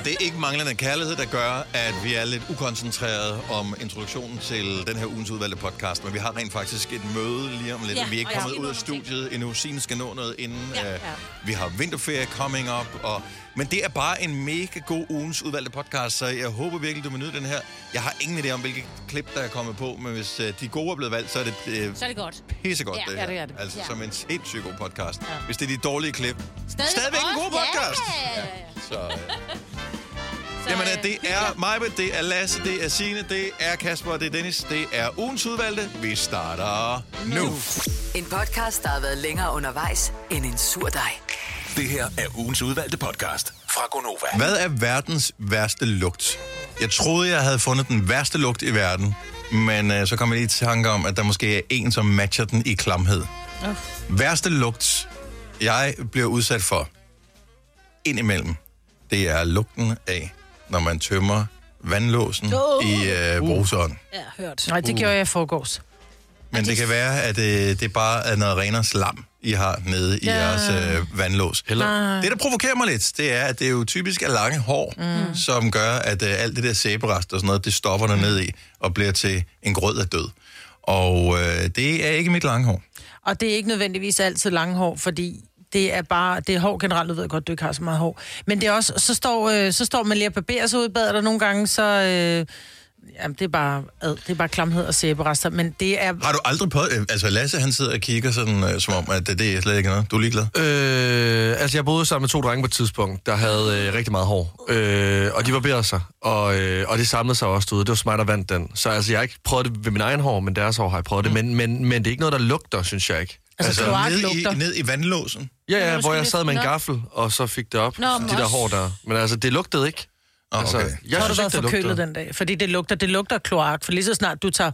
Og det er ikke manglende kærlighed, der gør, at vi er lidt ukoncentrerede om introduktionen til den her ugens udvalgte podcast. Men vi har rent faktisk et møde lige om lidt. Ja, vi er ikke kommet ud af ting. studiet endnu. Signe skal nå noget inden. Ja, Ja, ja. Vi har vinterferie coming up. Og... Men det er bare en mega god ugens udvalgte podcast, så jeg håber virkelig, du vil nyde den her. Jeg har ingen idé om, hvilke klip, der er kommet på, men hvis øh, de gode er blevet valgt, så er det øh, Så er det godt. pissegodt, Ja, det ja, det er det. Altså Ja. som en sindssygt god podcast. Hvis det er de dårlige klip, Stadig Stadigvæk en god podcast. Ja, ja, ja. så... Øh... Så, Jamen, øh, det er Majbe, det er Lasse, det er Signe, det er Kasper, det er Dennis, det er ugens udvalgte. Vi starter nu. En podcast, der har været længere undervejs end en sur dej. Det her er ugens udvalgte podcast fra Gonova. Hvad er verdens værste lugt? Jeg troede, jeg havde fundet den værste lugt i verden, men øh, så kom jeg lige i tanke om, at der måske er en, som matcher den i klamhed. Værste lugt, jeg bliver udsat for indimellem, det er lugten af, når man tømmer vandlåsen Åh. i øh, bruseren. Ja, hørt. Nej, det gjorde jeg i forgårs. Men det kan være, at øh, det bare er noget renere slam, I har nede i Ja. jeres øh, vandlås. Nej. Det, der provokerer mig lidt, det er, at det er jo typisk er lange hår, mm. som gør, at øh, alt det der sæberest og sådan noget, det stopper der ned i og bliver til en grød af død. Og øh, det er ikke mit lange hår. Og det er ikke nødvendigvis altid lange hår, fordi det er bare, det er hår generelt, du ved godt, du ikke har så meget hår. Men det er også, så står, øh, så står man lige og barberer sig ud i badet, og nogle gange, så, øh, jamen, det er bare, ad, det er bare klamhed og sæberester, men det er, Har du aldrig på... Øh, altså, Lasse, han sidder og kigger sådan, øh, som om, at det, det er slet ikke noget. Du er ligeglad? Øh, altså, jeg boede sammen med to drenge på et tidspunkt, der havde øh, rigtig meget hår. Øh, og de barberede sig, og, øh, og det samlede sig også ud. Det var mig, der vandt den. Så altså, jeg har ikke prøvet det ved min egen hår, men deres hår har jeg prøvet det. Men, men, men det er ikke noget, der lugter, synes jeg ikke. altså, ned, i, ned i vandlåsen? Ja, ja, hvor jeg sad med en gaffel, og så fik det op, Nå, de der også- hår der. Men altså, det lugtede ikke. Ah, Altså, okay. jeg Så har du været forkølet den dag, fordi det lugter, det lugter kloak, for lige så snart du tager,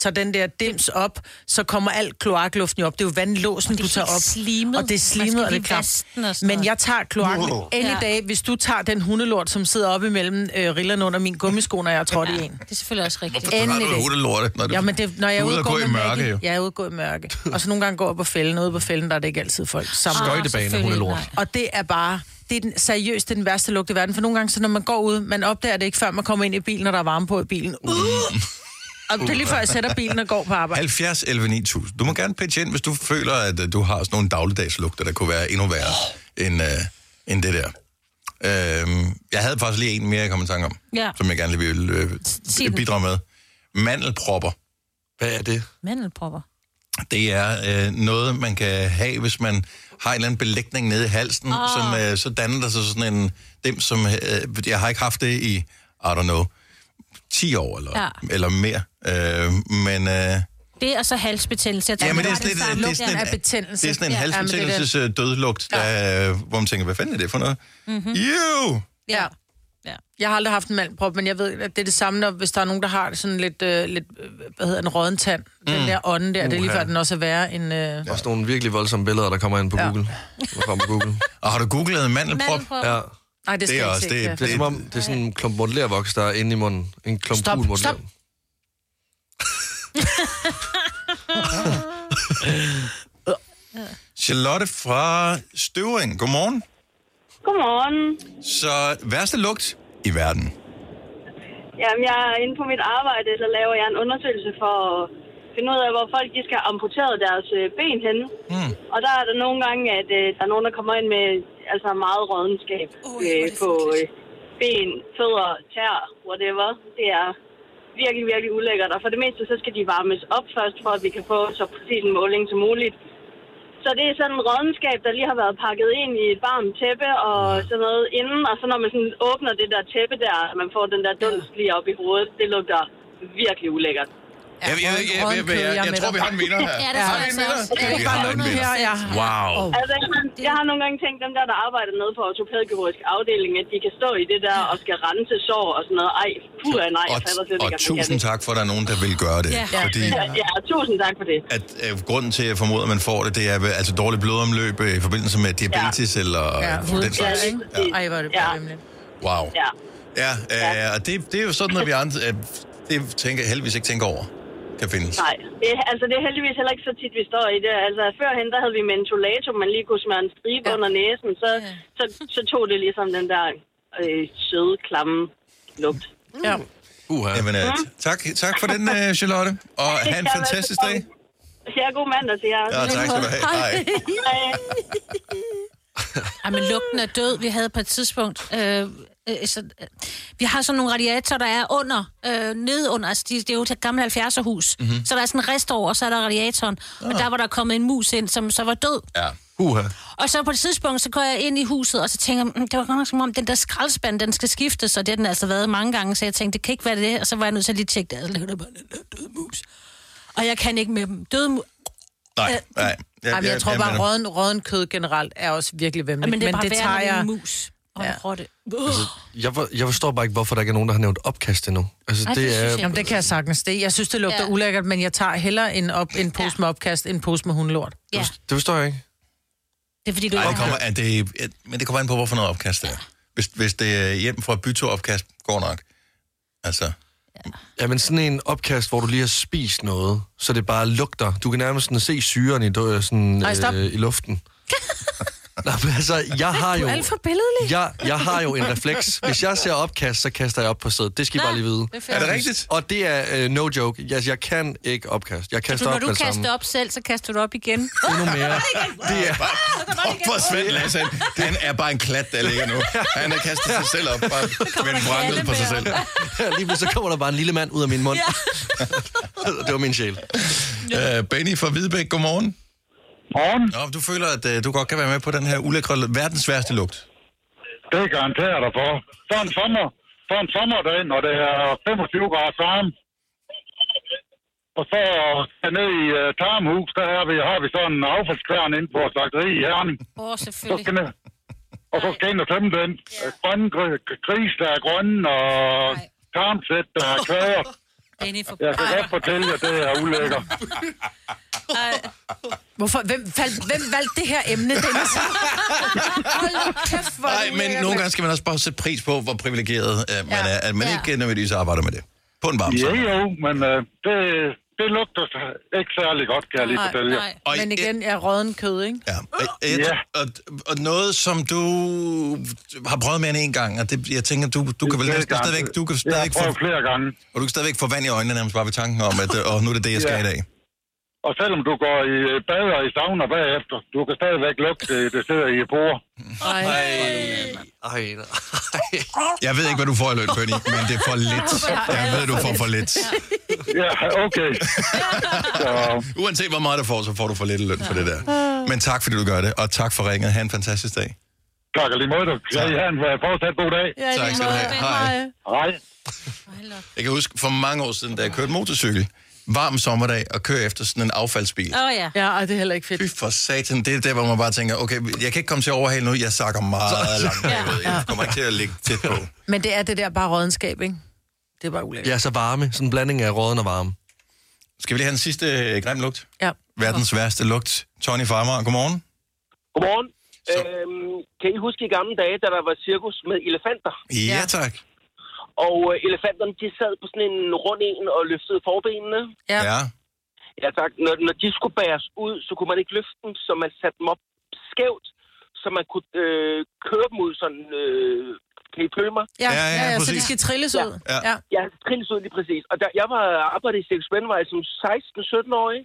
tager den der dims op, så kommer alt kloakluften jo op. Det er jo vandlåsen, du tager op. slimet. Og det er slimet, og det er klart. Men jeg tager kloak Wow. any Ja. dag, hvis du tager den hundelort, som sidder oppe imellem øh, rillerne under min gummisko, når jeg er trådt i en. Det er selvfølgelig også rigtigt. Hvorfor har Endelig du hundelorte, når Ja, men det, når jeg er ude og gå i mørke, jo? jeg er ude og gå i mørke. Og så nogle gange går jeg på fælden, og ude på fælden, der er det ikke altid folk sammen. Skøjtebane, hundelort. Og det er bare, det er den, seriøst, det er den værste lugt i verden. For nogle gange, så når man går ud, man opdager det ikke, før man kommer ind i bilen, når der er varme på i bilen. Uh! Og det er lige før, jeg sætter bilen og går på arbejde. 70 11 9000. Du må gerne pitche ind, hvis du føler, at øh, du har sådan nogle dagligdagslugter, der kunne være endnu værre end, øh, end det der. Øhm, jeg havde faktisk lige en mere, jeg kom i tanke om, Ja. som jeg gerne lige vil øh, bidrage med. Mandelpropper. Hvad er det? Mandelpropper. Det er øh, noget, man kan have, hvis man har en eller anden belægning nede i halsen, oh. som øh, så danner der sig sådan en dem, som... Øh, jeg har ikke haft det i, I don't know, 10 år eller, Ja. eller mere. Øh, men... Øh, Det er så halsbetændelse. Jeg tror, Ja, men det er sådan lidt, samme det er sådan en, af betændelse. det er sådan en Ja, ja, det er halsbetændelses øh, dødlugt, der, øh, hvor man tænker, hvad fanden er det for noget? Mm-hmm. You! Ja. Ja. Jeg har aldrig haft en mandprop, men jeg ved, at det er det samme, når, hvis der er nogen, der har sådan lidt, øh, lidt øh, hvad hedder en råden tand. Mm. Den der ånde der, det er lige før, den også er værre end... Øh... Ja. Også nogle virkelig voldsomme billeder, der kommer ind på Ja. Google. Der kommer på Google. Og har du googlet mandelprop? Mandelpropper. Ja. Nej, det skal Det er også- ikke det er- se. Det er som om, det er sådan en klump modellervoks, der er inde i munden. En klump Stop, gul stop. Charlotte fra Støvring, godmorgen. Godmorgen. Så værste lugt i verden. Jamen, jeg er inde på mit arbejde, så laver jeg en undersøgelse for at finde ud af, hvor folk de skal have amputeret deres øh, ben henne. Mm. Og der er der nogle gange, at øh, der er nogen, der kommer ind med altså meget rådenskab hvor øh, på øh, ben, fødder, tær, whatever. Det er virkelig, virkelig ulækkert. Og for det meste, så skal de varmes op først, for at vi kan få så præcis en måling som muligt. Så det er sådan en rådenskab, der lige har været pakket ind i et varmt tæppe og sådan noget inden. Og så når man sådan åbner det der tæppe der, man får den der dunst lige op i hovedet, det lugter virkelig ulækkert. Jeg, jeg, jeg, jeg, jeg, jeg, jeg, jeg tror, vi har en vinder her. Ja, det har vi en vinder. Okay, vi har en vinder. Ja. Wow. Altså, jeg har nogle gange tænkt, dem der, der arbejder nede på ortopædkirurgisk afdeling, at de kan stå i det der og skal rense sår og sådan noget. Ej, puh, nej. Og, fatter, det, og tusind tak for, at der er nogen, der vil gøre det. Ja, fordi, ja, ja tusind tak for det. At, øh, grunden til, at jeg formoder, at man får det, det er altså dårligt blodomløb øh, i forbindelse med diabetes ja. eller ja, den slags. Ja, ja. Ej, hvor er det bare ja. Wow. Ja. Ja, øh, og det, det er jo sådan, at vi andre, øh, det tænker, heldigvis ikke tænker over kan findes. Nej, det, er- altså det er heldigvis heller ikke så tit, vi står i det. Altså førhen, der havde vi mentolatum, man lige kunne smøre en stribe Ja. under næsen, så, Ja. så, så tog det ligesom den der øh, søde, klamme lugt. Ja. Uha. Jamen, øh, tak, tak for den, øh, Charlotte. Og have en fantastisk dag. Ja, god mandag til jer. Ja, tak skal du have. Hej. Hej. Ej, men lugten er død. Vi havde på et tidspunkt... Øh, øh, så, øh, vi har sådan nogle radiatorer, der er under, øh, nede under, altså de, det er jo et gammelt 70'er hus. Mhm. Mm-hmm. Så der er sådan en rest over, og så er der radiatoren. Og der var der kommet en mus ind, som så var død. Ja. Uha. Og så på et tidspunkt, så går jeg ind i huset, og så tænker jeg, "Mm, det var godt nok som om, den der skraldespand, den skal skiftes, og det har den altså været mange gange, så jeg tænkte, det kan ikke være det, og så var jeg nødt til at lige tjekke det, og så ligger der bare den der døde mus. Og jeg kan ikke med dem. Døde mus. Nej, nej. Ja, Ej, men jeg tror bare, råden, råden kød generelt er også virkelig vemmeligt. Men det er bare det tager er jeg... en mus og Ja. rotte. Jeg, for, jeg forstår bare ikke, hvorfor der ikke er nogen, der har nævnt opkast endnu. Altså, Ej, det det er... jeg Jamen, det kan jeg sagtens. Det, jeg synes, det lugter Ja. ulækkert, men jeg tager hellere en, op, en pose Ja. med opkast, end en pose med hundelort. Ja, Det forstår jeg ikke. det er fordi, du Ej, ikke det kommer, er det, men det kommer an på, hvorfor noget opkast det er. Hvis, hvis det er hjem fra byturopkast, går nok. Altså, Ja, men sådan en opkast, hvor du lige har spist noget, så det bare lugter. Du kan nærmest sådan se syren i, sådan, Ej, stop. øh, i luften. Nå, men altså, jeg har jo... alt for billedlig. Jeg, jeg har jo en refleks. Hvis jeg ser opkast, så kaster jeg op på stedet. Det skal I bare lige vide. er det rigtigt? Og det er uh, no joke. Jeg, jeg kan ikke opkast. Jeg Du, kaster når op du det samme. kaster op selv, så kaster du op igen. Endnu mere. Det er, Hvor Svend Lasse, han, han er bare en klat, der ligger nu. Han har kastet sig selv op, bare med en vrangel på sig selv. lige pludselig så kommer der bare en lille mand ud af min mund. det var min sjæl. Uh, Benny fra Hvidebæk, godmorgen. Morgen, Nå, du føler, at uh, du godt kan være med på den her ulækre, verdens værste lugt. det garanterer jeg dig for. For en sommer, for en sommerdag, når det er 25 grader varme. Og så ned i uh, Tarmhus, der er vi, har vi sådan en affaldskværn inde på slagteri i Herning. Åh, oh, Så selvfølgelig. skal ned, og så skal ind og tømme den. Ja. Grønne gr- gris, der er grønne, og tarmsæt, der er kvæder. Benny for... Jeg kan godt fortælle jer, det er ulækker. Hvorfor? Hvem, fald, hvem valgte det her emne, Dennis? Hold kæft, hvor er Nej, men nogle gange skal man også bare sætte pris på, hvor privilegeret uh, man Ja. er, at man Ja. ikke nødvendigvis arbejder med det. På en varm Ja, jo, men uh, det, det lugter ikke særlig godt, kan jeg lige Nej, fortælle jer. Nej. Og Men igen, er råden kød, ikke? Ja. Og, et, Ja. og, og noget, som du har prøvet mere end en gang, og det, jeg tænker, du, du kan vel næsten stadigvæk, du kan Jeg har stadigvæk få, prøvet flere gange. og du kan stadigvæk få vand i øjnene nærmest bare ved tanken om, at og nu er det det, jeg skal Ja. i dag. Og selvom du går i øh, bad og i sauna bagefter, du kan stadigvæk lugte, det, det sidder i bord. Ej. Ej, nej. Jeg ved ikke, hvad du får i løn, Benny, men det er for lidt. Jeg ved, du får for lidt. Ja, okay. Så, Uanset hvor meget du får, så får du for lidt løn for det der. Men tak, fordi du gør det, og tak for ringet. Ha' en fantastisk dag. tak og lige måde. Ja, I har en øh, fortsat god dag. Ja, Tak skal du have. Hej. Hej. Jeg kan huske for mange år siden, da jeg kørte motorcykel, varm sommerdag, og køre efter sådan en affaldsbil. Åh, oh, ja. Ja, ej, det er heller ikke fedt. Fy for satan, det er der, hvor man bare tænker, okay, jeg kan ikke komme til at overhale nu, jeg sakker meget langt bagud. Jeg kommer ikke til at ligge tæt på. Men det er det der bare rådenskab, ikke? Det er bare ulækkert. Ja, så varme. Sådan en blanding af råden og varme. Skal vi lige have den sidste øh, grim lugt? Ja. Verdens værste lugt. Tony Farmer, godmorgen. Godmorgen. Så- Øhm, kan I huske i gamle dage, da der var cirkus med elefanter? Ja, tak. Og øh, elefanterne, de sad på sådan en rund en og løftede forbenene. Ja. Ja. Ja tak. Når, når de skulle bæres ud, så kunne man ikke løfte dem, så man satte dem op skævt, så man kunne øh, køre dem ud sådan... Øh, kan I følge mig? Ja, Ja, ja, ja, ja, så de skal trilles Ja. ud. Ja. Ja. Ja, trilles ud lige præcis. Og der, jeg var arbejdet i Sexbændvej som 16-17-årig,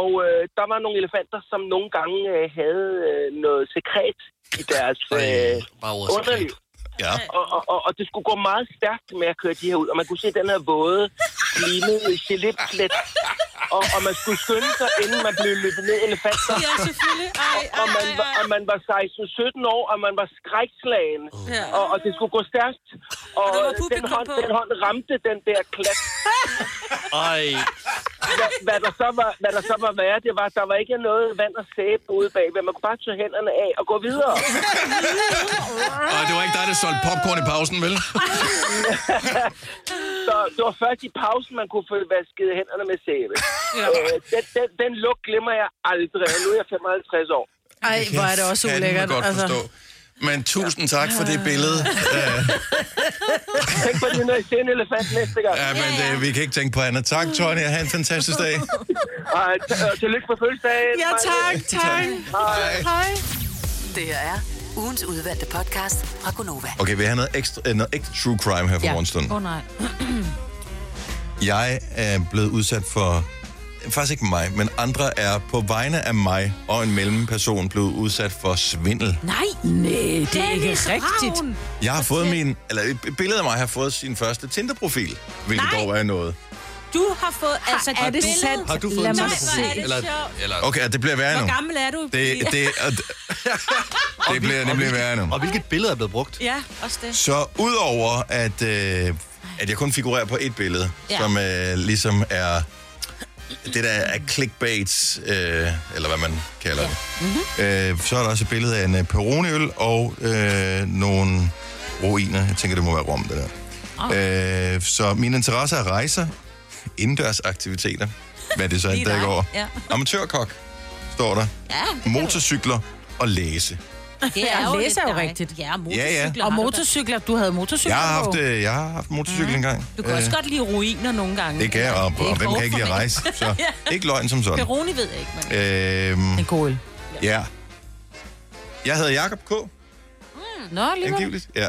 og øh, der var nogle elefanter, som nogle gange øh, havde øh, noget sekret i deres øh, underliv. Ja. Og, og, og, og det skulle gå meget stærkt med at køre de her ud, og man kunne se den her våde, lignede geléplet, og, og man skulle skynde sig, inden man blev løbet ned i elefanter. Ja, selvfølgelig. Ej, Og man, var, og man var 16-17 år, og man var skrækslagen. Ja. Og, og det skulle gå stærkt. Og var den hånd, på. den hånd ramte den der klat. Ej. Hvad, hvad, der så var, hvad der så var værre, det var, at der var ikke noget vand og sæbe ude bagved. Man kunne bare tage hænderne af og gå videre. Og det var ikke dig, der solgte popcorn i pausen, vel? Så det var først i pausen, man kunne få vasket hænderne med sæbe. Ja. Øh, den, den, den lugt glemmer jeg aldrig, og nu er jeg 55 år. Ej, hvor er det også Kan ulækkert. godt Altså. forstå. Men tusind tak for det billede. Uh, Tænk på det, når I ser en elefant næste gang. ja, men det, vi kan ikke tænke på andet. Tak, Tony, og have en fantastisk dag. Og t- og tillykke på fødselsdagen. Ja, tak, tak. Hej. Hej. Det her er Ugens udvalgte podcast fra Gonova. Okay, vi har noget ekstra, øh, noget ægte true crime her for ja. morgenstunden. Åh oh, nej. Jeg er blevet udsat for, faktisk ikke mig, men andre er på vegne af mig og en mellemperson blevet udsat for svindel. Nej. Nej, det er ikke Dennis rigtigt. Ravn. Jeg har fået min, eller et billede af mig har fået sin første Tinder-profil, hvilket Nej. dog er noget. Du har fået, altså er det billede. sandt? Har du fået Lad en mig se. Er Eller, eller, Okay, det bliver værre nu. Hvor gammel er du? Det, det, det, det bliver nemlig værre nu. og hvilket billede er blevet brugt? Ja, også det. Så udover at, øh, at jeg kun figurerer på et billede. Ja. som øh, ligesom er det der er clickbait, øh, eller hvad man kalder ja. det, mm-hmm. øh, så er der også et billede af en øh, Peroni-øl og øh, nogle ruiner. Jeg tænker, det må være Rom, det der. Oh. Øh, så min interesse er rejser, indendørsaktiviteter, hvad det så end dækker over. Ja. Amatørkok, står der. Ja, Motorcykler og læse. Det er Og jo læse er jo rigtigt. Ja, motorcykler Og har du da. motorcykler, du havde motorcykler Jeg har på. haft, øh, jeg har haft motorcykel mm. engang. Du kan også godt lide ruiner nogle gange. Det kan jeg, og, og hvem kan ikke lide at rejse? Så ikke løgn som sådan. Peroni ved jeg ikke, men... Øhm, En øl. ja. Jeg hedder Jakob K. Nå, lige Angiveligt. Ja.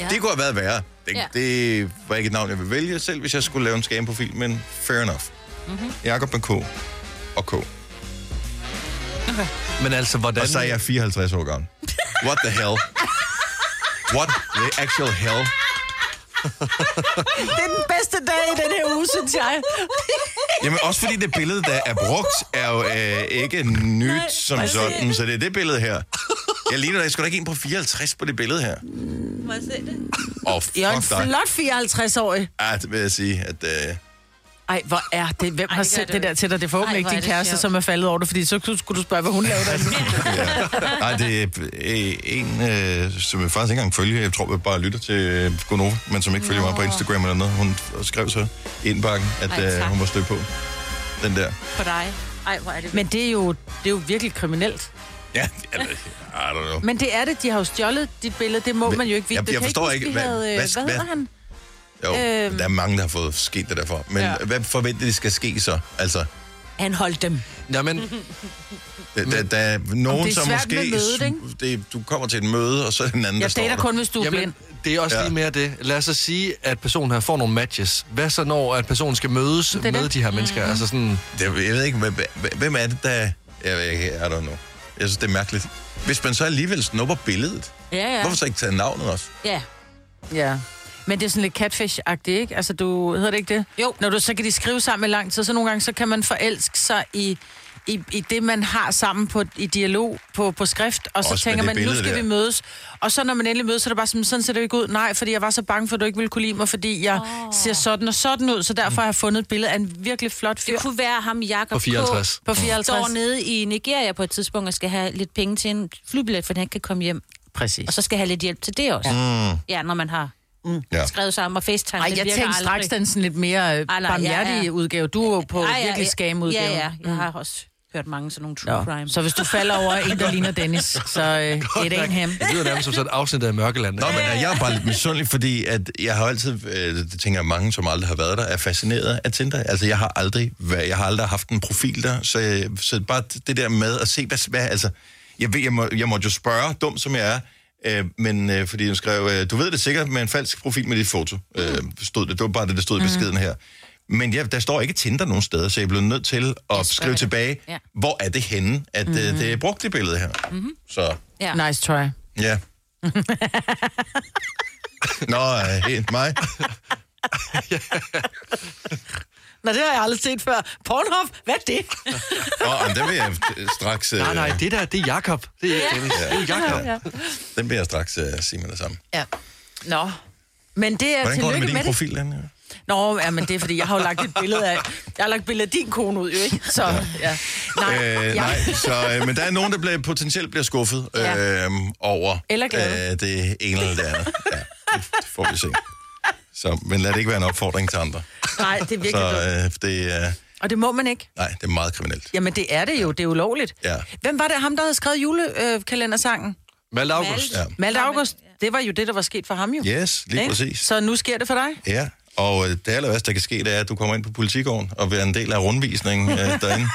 Ja. Det kunne have været værre. Det, Ja. det var ikke et navn, jeg ville vælge selv, hvis jeg skulle lave en scam-profil, men fair enough. Mm-hmm. Jakob med K og K. Men altså, hvordan... Og så er jeg 54 år gammel. What the hell? What the actual hell? Det er den bedste dag i den her uge, synes jeg. Jamen også fordi det billede, der er brugt, er jo øh, ikke nyt Nej, som sådan, så det er det billede her. Jeg ligner dig sgu da ikke en på 54 på det billede her. Må jeg se det? Åh, oh, Jeg er en fuck dig. flot 54-årig. Ja, det vil jeg sige, at... Øh, Ej, hvor er det? Hvem har det sendt det det der til dig? Det er forhåbentlig ikke din kæreste, sjovt. som er faldet over det, fordi så skulle du spørge, hvad hun lavede derinde. nej, det er øh, en, øh, som jeg faktisk ikke engang følger. Jeg tror, jeg bare lytter til øh, Gonova, men som ikke følger mig på Instagram eller noget. Hun skrev så indbakken, at Ej, øh, tak. hun var stødt på. Den der. På dig. Ej, hvor er det... Men det er, jo, det er jo virkelig kriminelt. Ja, eller, I don't know. Men det er det, de har jo stjålet dit billede. Det må Men- man jo ikke vide. jeg- Det jeg kan forstår ikke, hvad- havde, øh, hvad- hvad, hedder hvad- han? Jo, Øhm. der er mange, der har fået sket det derfor. Men Ja. hvad forventer de skal ske så? Altså, Han holdt dem. Jamen, der, der, der er nogen, det er som svært måske... med mødet, ikke? det, du kommer til et møde, og så er den anden, der Jeg står dater der. kun, hvis du er blind. det er også Ja. lige mere det. Lad os så sige, at personen her får nogle matches. Hvad så, når at personen skal mødes er med det. de her mennesker? Mm-hmm. Altså sådan... Det, jeg ved ikke, hvem, hvem er det, der... Jeg ved ikke, I don't know. Jeg synes, det er mærkeligt. Hvis man så alligevel snupper billedet, Ja, ja. hvorfor så ikke tage navnet også? Ja. Ja. Men det er sådan lidt catfish-agtigt, ikke? Altså, du hedder det ikke det? Jo. Når du, så kan de skrive sammen i lang tid, så nogle gange, så kan man forelske sig i, i, i det, man har sammen på, i dialog på, på skrift, og så Også tænker man, nu skal der. vi mødes. Og så når man endelig mødes, så er det bare sådan, sådan ser det ikke ud. Nej, fordi jeg var så bange for, at du ikke ville kunne lide mig, fordi jeg oh. ser sådan og sådan ud, så derfor har jeg fundet et billede af en virkelig flot fyr Det kunne være ham, Jakob På 54. på K. 54. står nede i Nigeria på et tidspunkt og skal have lidt penge til en flybillet, for han kan komme hjem. Præcis. Og så skal have lidt hjælp til det også. Ja, Mm. ja når man har Ja. skrevet sammen og FaceTime. Ej, jeg tænkte straks den sådan lidt mere øh, nej, barmhjertige ja, ja. udgave. Du er på Ej, ja, virkelig ja. skam udgave. Ja, ja. Jeg har også hørt mange sådan nogle true Nå, crime. så hvis du falder over en, der ligner Dennis, så øh, et en hem. Det lyder nærmest som sådan et afsnit af Mørkeland. Nå, men jeg er bare lidt misundelig, fordi at jeg har altid, øh, det tænker jeg mange, som aldrig har været der, er fascineret af Tinder. Altså, jeg har aldrig, været, jeg har aldrig haft en profil der, så, jeg- så bare det der med at se, hvad, hvad altså, jeg, ved, jeg, må, jeg måtte jo spørge, dum som jeg er, øh, men øh, fordi hun skrev, øh, du ved det sikkert med en falsk profil med dit foto, øh, stod det, det var bare det, der stod i beskeden her. Men ja, der står ikke Tinder nogen steder, så jeg blev nødt til at skrive det. tilbage, Ja. hvor er det henne, at mm-hmm. det er brugt det billede her. Mm-hmm. Så, Ja. Nice try. ja. Nå, øh, helt mig. Nå, det har jeg aldrig set før. Pornhub, hvad er det? Nå, men den vil jeg øh, straks... Øh, Nej, nej, det der, det er Jakob. Det er Dennis. Det er Jakob. Ja. Den vil jeg straks øh, sige med det samme. ja. Nå. Men det er Hvordan går det med din med det. profil, Anne? Nå, ja, men det er fordi, jeg har jo lagt et billede af... Jeg har lagt et billede af din kone ud, jo ikke? Så, ja. Nej, Øh, jeg, nej, så, øh, men der er nogen, der bliver, potentielt bliver skuffet øh, Ja. over Eller glade. øh, det ene eller det andet. Ja, det får vi se. Så, men lad det ikke være en opfordring til andre. nej, det er virkelig Så øh, det, er, Og det må man ikke. nej, det er meget kriminelt. Jamen, det er det jo. Det er ulovligt. Ja. Hvem var det, ham, der havde skrevet julekalendersangen? Malte August. Ja. Malte August. Det var jo det, der var sket for ham jo. Yes, lige Ikke? præcis. Så nu sker det for dig? Ja, og øh, det aller værste, der kan ske, det er, at du kommer ind på politigården og bliver en del af rundvisningen øh, derinde.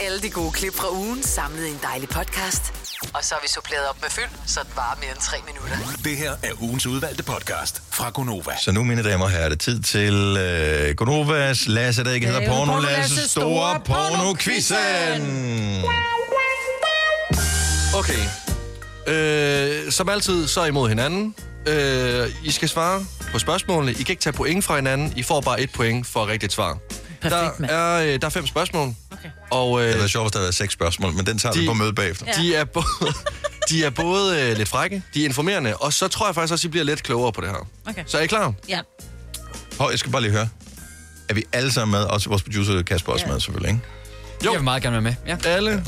Alle de gode klip fra ugen samlet i en dejlig podcast. Og så har vi suppleret op med fyld, så det varer mere end tre minutter. Det her er ugens udvalgte podcast fra Gonova. Så nu, mine damer og herrer, er det tid til øh, Gonovas Lasse, der ikke hedder er Porno, Lasses store porno-quizzen. Okay. Øh, som altid, så er I imod hinanden. Øh, I skal svare på spørgsmålene. I kan ikke tage point fra hinanden. I får bare et point for rigtigt svar. Perfekt, der, er, øh, der er fem spørgsmål. Okay. Og Det øh, er sjovt, hvis der er seks spørgsmål, men den tager vi De- på møde bagefter. de er både, de er både øh, lidt frække, de er informerende, og så tror jeg faktisk også, at I bliver lidt klogere på det her. Okay. Så er I klar? Ja. Hov, jeg skal bare lige høre. Er vi alle sammen med? Også vores producer Kasper også med, selvfølgelig, ikke? Jo. Jeg vil meget gerne være med. Ja. Alle.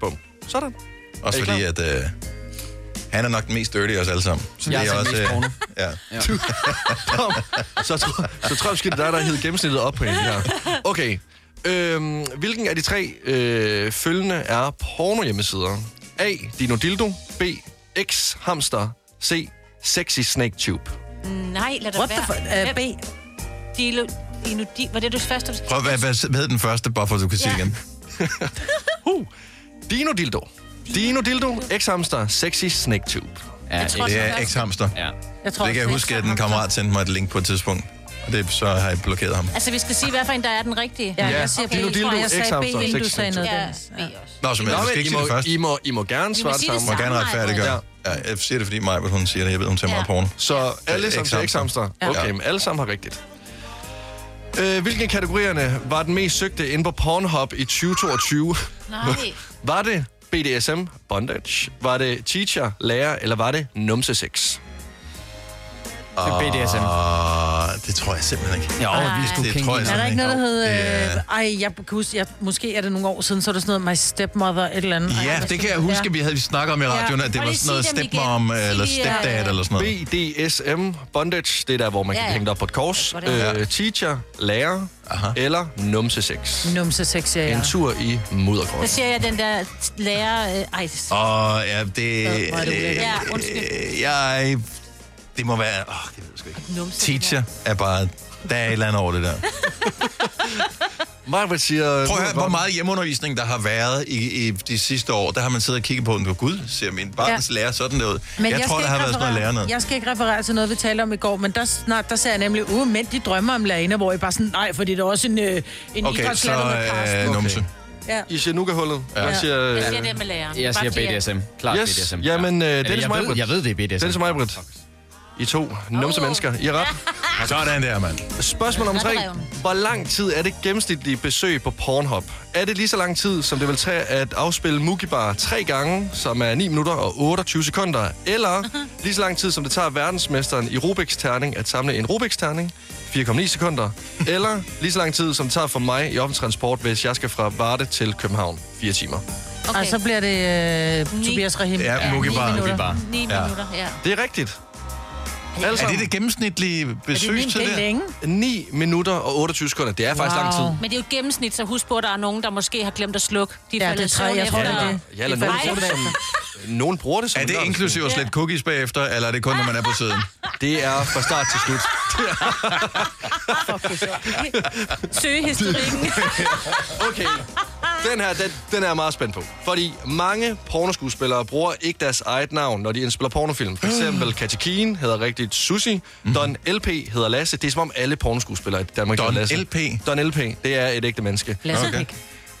Bum. Sådan. Også Er I fordi, at øh, han er nok den mest dirty af os alle sammen. Så Jeg det er er også... mest porno. ja. Kom. Så, tror, så tror jeg det er dig, der hævet gennemsnittet op på en her. Okay. Øhm, hvilken af de tre øh, følgende er porno-hjemmesider? A. Dino Dildo. B. X Hamster. C. Sexy Snake Tube. Nej, lad det What the være. fuck? Uh, B. Dilo, Dino, di, var det du første? Prøv, hvad, hvad, hvad hed den første, bare for at du kan sige Ja. igen? Uh. Dino Dildo. Dino Dildo. X Hamster. Sexy Snake Tube. Ja, Jeg tror, Det er. X-hamster. ja. Jeg tror, Det kan jeg huske, at en X-hamster. kammerat sendte mig et link på et tidspunkt. Og det, så har jeg blokeret ham. Altså, vi skal sige, hvad for en, der er den rigtige. Ja, Ja, jeg siger Dino Dino Dildo, jeg sagde B, X-hamster, inden du sexy sagde noget, Ja. B også. Nå, Nå, jeg skal I, ikke sige må, det først. I, må, I må gerne svare det sige det samme. må gerne retfærdiggøre. Ja. Ja, jeg siger det, fordi Maja, hun siger det. Jeg ved, hun ser meget Ja. porno. Så alle sammen til X-hamster. X-hamster. Okay, men alle sammen har rigtigt. Øh, hvilken af kategorierne var den mest søgte inde på Pornhub i 2022? Nej. Var det BDSM, bondage? Var det teacher, lærer, eller var det numsesex? Det er BDSM. Det tror jeg simpelthen ikke. Jo, Ej. vi skulle Det tror jeg Er der ikke noget, der hedder... Er- Øh, ej, jeg kan huske, jeg, måske er det nogle år siden, så er der sådan noget My Stepmother, et eller andet. Ej, Ja, hvad det kan jeg huske, vi havde vi snakket om i radioen, at det var sådan noget stepmom eller lige, øh, stepdad eller sådan noget. BDSM, bondage, det er der, hvor man Ja, kan ja. hænge op på et kors. Øh, teacher, lærer, Aha. eller numsesex. Numse sex, ja, ja. En tur i Så muddergrøn. siger jeg den der lærer... Øh, ej, Åh, ja, det... er ulækkert. Ja, undskyld. øh, Jeg... Det må være... Åh, det ved jeg sgu ikke. numse. Teacher er bare... Der er et eller andet over det der. Marvitt siger... Prøv at høre, hvor meget hjemmeundervisning der har været i, i de sidste år. Der har man siddet og kigget på, den gud, ser min barns ja. lærer sådan der ud. Men jeg, tror, skal der har været sådan noget lærer noget. Jeg skal ikke referere til noget, vi talte om i går, men der, snart, der ser jeg nemlig, uh, mænd, de drømmer om lærerne, hvor jeg bare sådan, nej, fordi det er også en, øh, en Okay, så idrætslærer med øh, Karsten. numse. Ja. I siger nugahullet. Ja. Jeg siger... Jeg Øh, siger det med læreren. Jeg siger BDSM. Klart Yes. BDSM. Jamen, øh, Dennis jeg, ved, jeg ved, det er BDSM. Dennis Majbrit. I to numse mennesker. I er ret. Sådan der, mand. Spørgsmål nummer tre. Hvor lang tid er det gennemsnitlige besøg på Pornhub? Er det lige så lang tid, som det vil tage at afspille Mugibar tre gange, som er 9 minutter og 28 sekunder? Eller lige så lang tid, som det tager verdensmesteren i Rubik's terning at samle en Rubik's terning? 4,9 sekunder. Eller lige så lang tid, som det tager for mig i offentlig transport, hvis jeg skal fra Varde til København. 4 timer. Okay. Og så bliver det øh. Tobias Rahim. Ja, Mugibar. ni minutter. Mugibar. 9 minutter, ja. Det er rigtigt. Altså, Er det det gennemsnitlige Er det, besøgstid? det er der? længe? 9 minutter og 28 sekunder. Det er faktisk Wow. lang tid. Men det er jo et gennemsnit, så husk på, at der er nogen, der måske har glemt at slukke. De Ja, det tror jeg, tror, det er det. Ja, eller Det nogen bruger det som, nogen bruger det som Er det inklusive at slette cookies bagefter, eller er det kun, når man er på siden? Det er fra start til slut. Søgehistorikken. Okay. Den her, den, den er jeg meget spændt på. Fordi mange pornoskuespillere bruger ikke deres eget navn, når de indspiller pornofilm. For eksempel Katja Keen hedder rigtigt Susi. Don LP hedder Lasse. Det er som om alle pornoskuespillere i Danmark Don hedder Lasse. LP? Don LP. Det er et ægte menneske. Lasse Okay.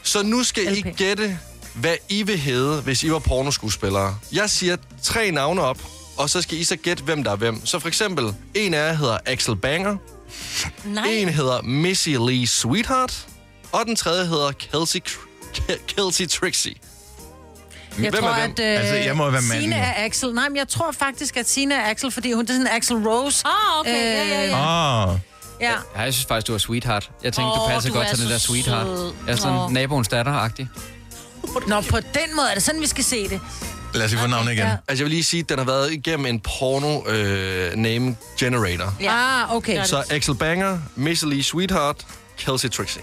Så nu skal I LP. gætte, hvad I vil hedde, hvis I var pornoskuespillere. Jeg siger tre navne op, og så skal I så gætte, hvem der er hvem. Så for eksempel, en af jer hedder Axel Banger, Nej. en hedder Missy Lee Sweetheart, og den tredje hedder Kelsey, Kelsey Trixie. Jeg Hvem tror, er hvem? at øh, Altså, jeg må være manden. Sine er Axel. Nej, men jeg tror faktisk, at Sine er Axel, fordi hun det er sådan Axel Rose. Ah, okay, ja, ja, ja. Åh, Ja. Ja, jeg synes faktisk, du var sweetheart. Jeg tænkte, oh, du passer du godt er til den der sweetheart. sød. Jeg er sådan Åh. naboens datter-agtig. Nå, på den måde er det sådan, vi skal se det. lad os lige få navnet igen. Ja. Altså, jeg vil lige sige, at den har været igennem en porno øh, name generator. Ja. Ah, okay. Så Axel Banger, Missy Lee Sweetheart, Kelsey Trixie.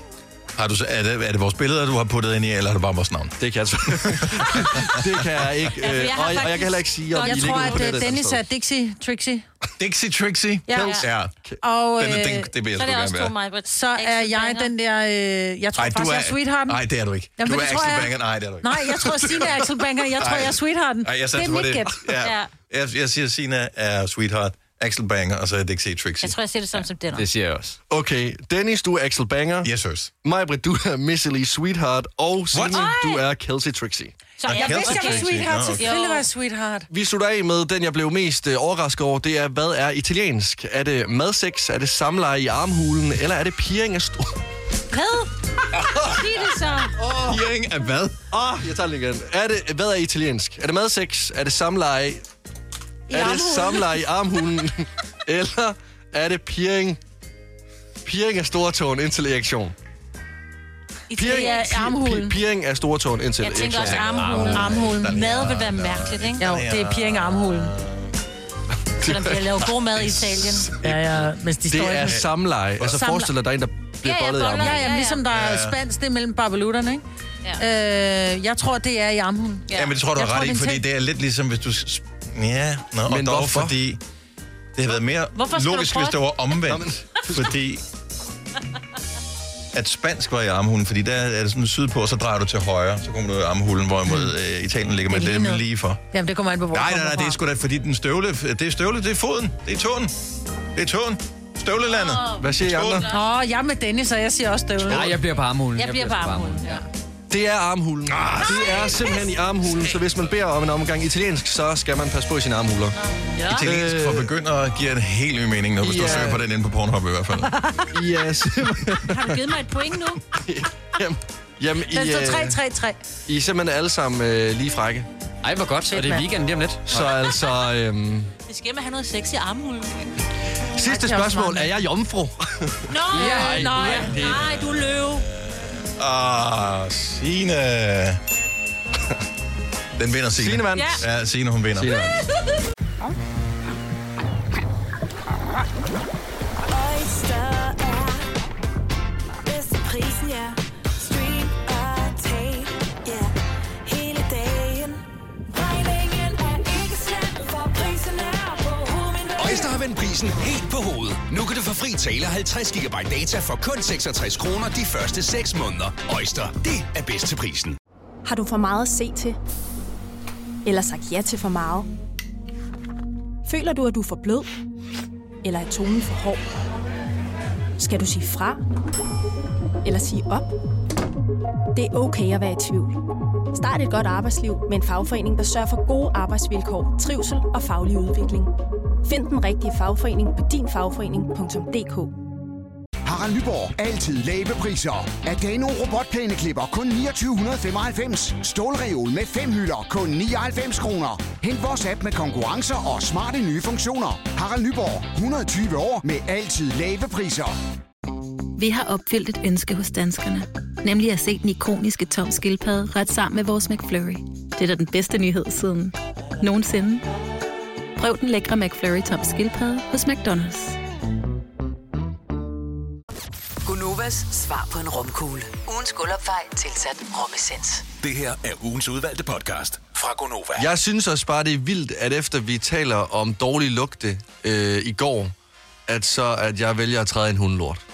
Har du, så- er, det, er det vores billeder, du har puttet ind i, eller er det bare vores navn? Det kan jeg Det kan jeg ikke. Ja, for Øh, jeg har og, jeg, og jeg kan heller ikke sige, om Jeg I tror, ligger ude på at nettet øh, et Dennis er Dixie Trixie. Dixie Trixie? Ja. ja. Og Den, øh, den, det vil jeg Så sgu er gerne også to være. mig, Britt. så er jeg den der... Øh, jeg tror Ej, du faktisk, jeg er sweethearten. Nej, det er du ikke. Jamen, du er det tror Axel jeg. Banger. Nej, det er du ikke. Nej, jeg tror, Signe er Axel Banker. Jeg tror, Ej. jeg er sweethearten. Ej, jeg det satser er på mit det. gæt. Ja. Ja. Jeg, jeg siger, Sina er sweetheart, Axel Banger, og så er Dixie Trixie. Jeg tror, jeg siger det samme som den. Det siger jeg også. Okay, Dennis, du er Axel Banger. Yes, sirs. Majbrit, du er Missily Sweetheart. Og Signe, du er Kelsey Trixie. Så jeg Kelsey Hvis jeg var Trixie. sweetheart, okay. selvfølgelig var jeg sweetheart. Vi slutter af med den, jeg blev mest øh, overrasket over. Det er, hvad er italiensk? Er det madsex? Er det samleje i armhulen? Eller er det piring af stor... Hvad? Sig det så. Piring af hvad? Åh, oh, jeg tager den igen. Er det, hvad er italiensk? Er det madsex? Er det samleje? I er det armhulen. samleje i armhulen? Eller er det piring? Piring af stortåen indtil erektion. Piring, Ja, armhulen. pi- piring af stortåen indtil Jeg tænker også armhulen. Armhulen. Mad vil være mærkeligt, ikke? Jo, det er piring af armhulen. Selvom de har lavet god mad i Italien. Ja, ja, men de står Det er ikke... samleje. Altså Samle- forestil dig, der er en, der bliver Ja, ja, bollet i armhulen. Ja, Ja, ja, ja. ligesom der er spansk, det er mellem barbelutterne, ikke? Ja. Øh, jeg tror, det er i armhulen. Ja, men det tror du Jeg ret i, er fordi det er lidt ligesom, hvis du... Ja, nå, og Men dog hvorfor? fordi... Det havde været mere Hvorfor skal du logisk, prøve hvis det var omvendt. fordi at spansk var i armhulen, fordi der er det sådan sydpå, og så drejer du til højre, så kommer du i armhulen, hvorimod øh, Italien ligger man Det er lidt lige noget. lige for. Jamen, det kommer an på, hvor Nej, nej, nej, det er sgu da, fordi den støvle, det er støvle, det er foden, det er tåen. Det er tåen. Støvlelandet. Hvad siger I andre? Åh, jeg er med Dennis, og jeg siger også støvle. Nej, jeg bliver på armhulen. Jeg bliver på armhulen, ja. Det er armhulen. Ah, Det er simpelthen i armhulen, så hvis man beder om en omgang italiensk, så skal man passe på i sine armhuler. Italiensk for begyndere giver en helt ny mening nu, hvis du Ja. søger på den inde på Pornhub i hvert fald. Ja, simpelthen. Har du givet mig et point nu? Jamen, jamen I, Den står øh, 3-3-3. I er simpelthen alle sammen øh, lige frække. Ej, hvor godt. Og det er weekend lige om lidt. Så altså, øhm, Vi skal hjem og have noget sex i armhulen. sidste spørgsmål. Er jeg jomfru? Nå, Ja, nej, det- nej, du er løve. Ah, Signe. Den vinder Signe. Signe vandt. Ja. Ja, Signe, hun vinder. Signe vandt. Oyster er bedst til prisen, ja. Prisen helt på hovedet. Nu kan du få fri tale 50 GB data for kun 66 kroner de første 6 måneder. Øjster, det er bedst til prisen. Har du for meget at se til? Eller sagt ja til for meget? Føler du, at du er for blød? Eller er tonen for hård? Skal du sige fra? Eller sige op? Det er okay at være i tvivl. Start et godt arbejdsliv med en fagforening, der sørger for gode arbejdsvilkår, trivsel og faglig udvikling. Find den rigtige fagforening på dinfagforening.dk Harald Nyborg. Altid lave priser. Adano robotplæneklipper kun 2995. Stålreol med fem hylder kun 99 kroner. Hent vores app med konkurrencer og smarte nye funktioner. Harald Nyborg. 120 år med altid lave priser. Vi har opfyldt et ønske hos danskerne. Nemlig at se den ikoniske tom skildpadde ret sammen med vores McFlurry. Det er da den bedste nyhed siden nogensinde. Prøv den lækre McFlurry tom skildpadde hos McDonald's. Gunovas svar på en romkugle. Ugens guldopfej tilsat romessens. Det her er ugens udvalgte podcast fra Gonova. Jeg synes også bare, det er vildt, at efter vi taler om dårlig lugte øh, i går, at så at jeg vælger at træde i en hundelort.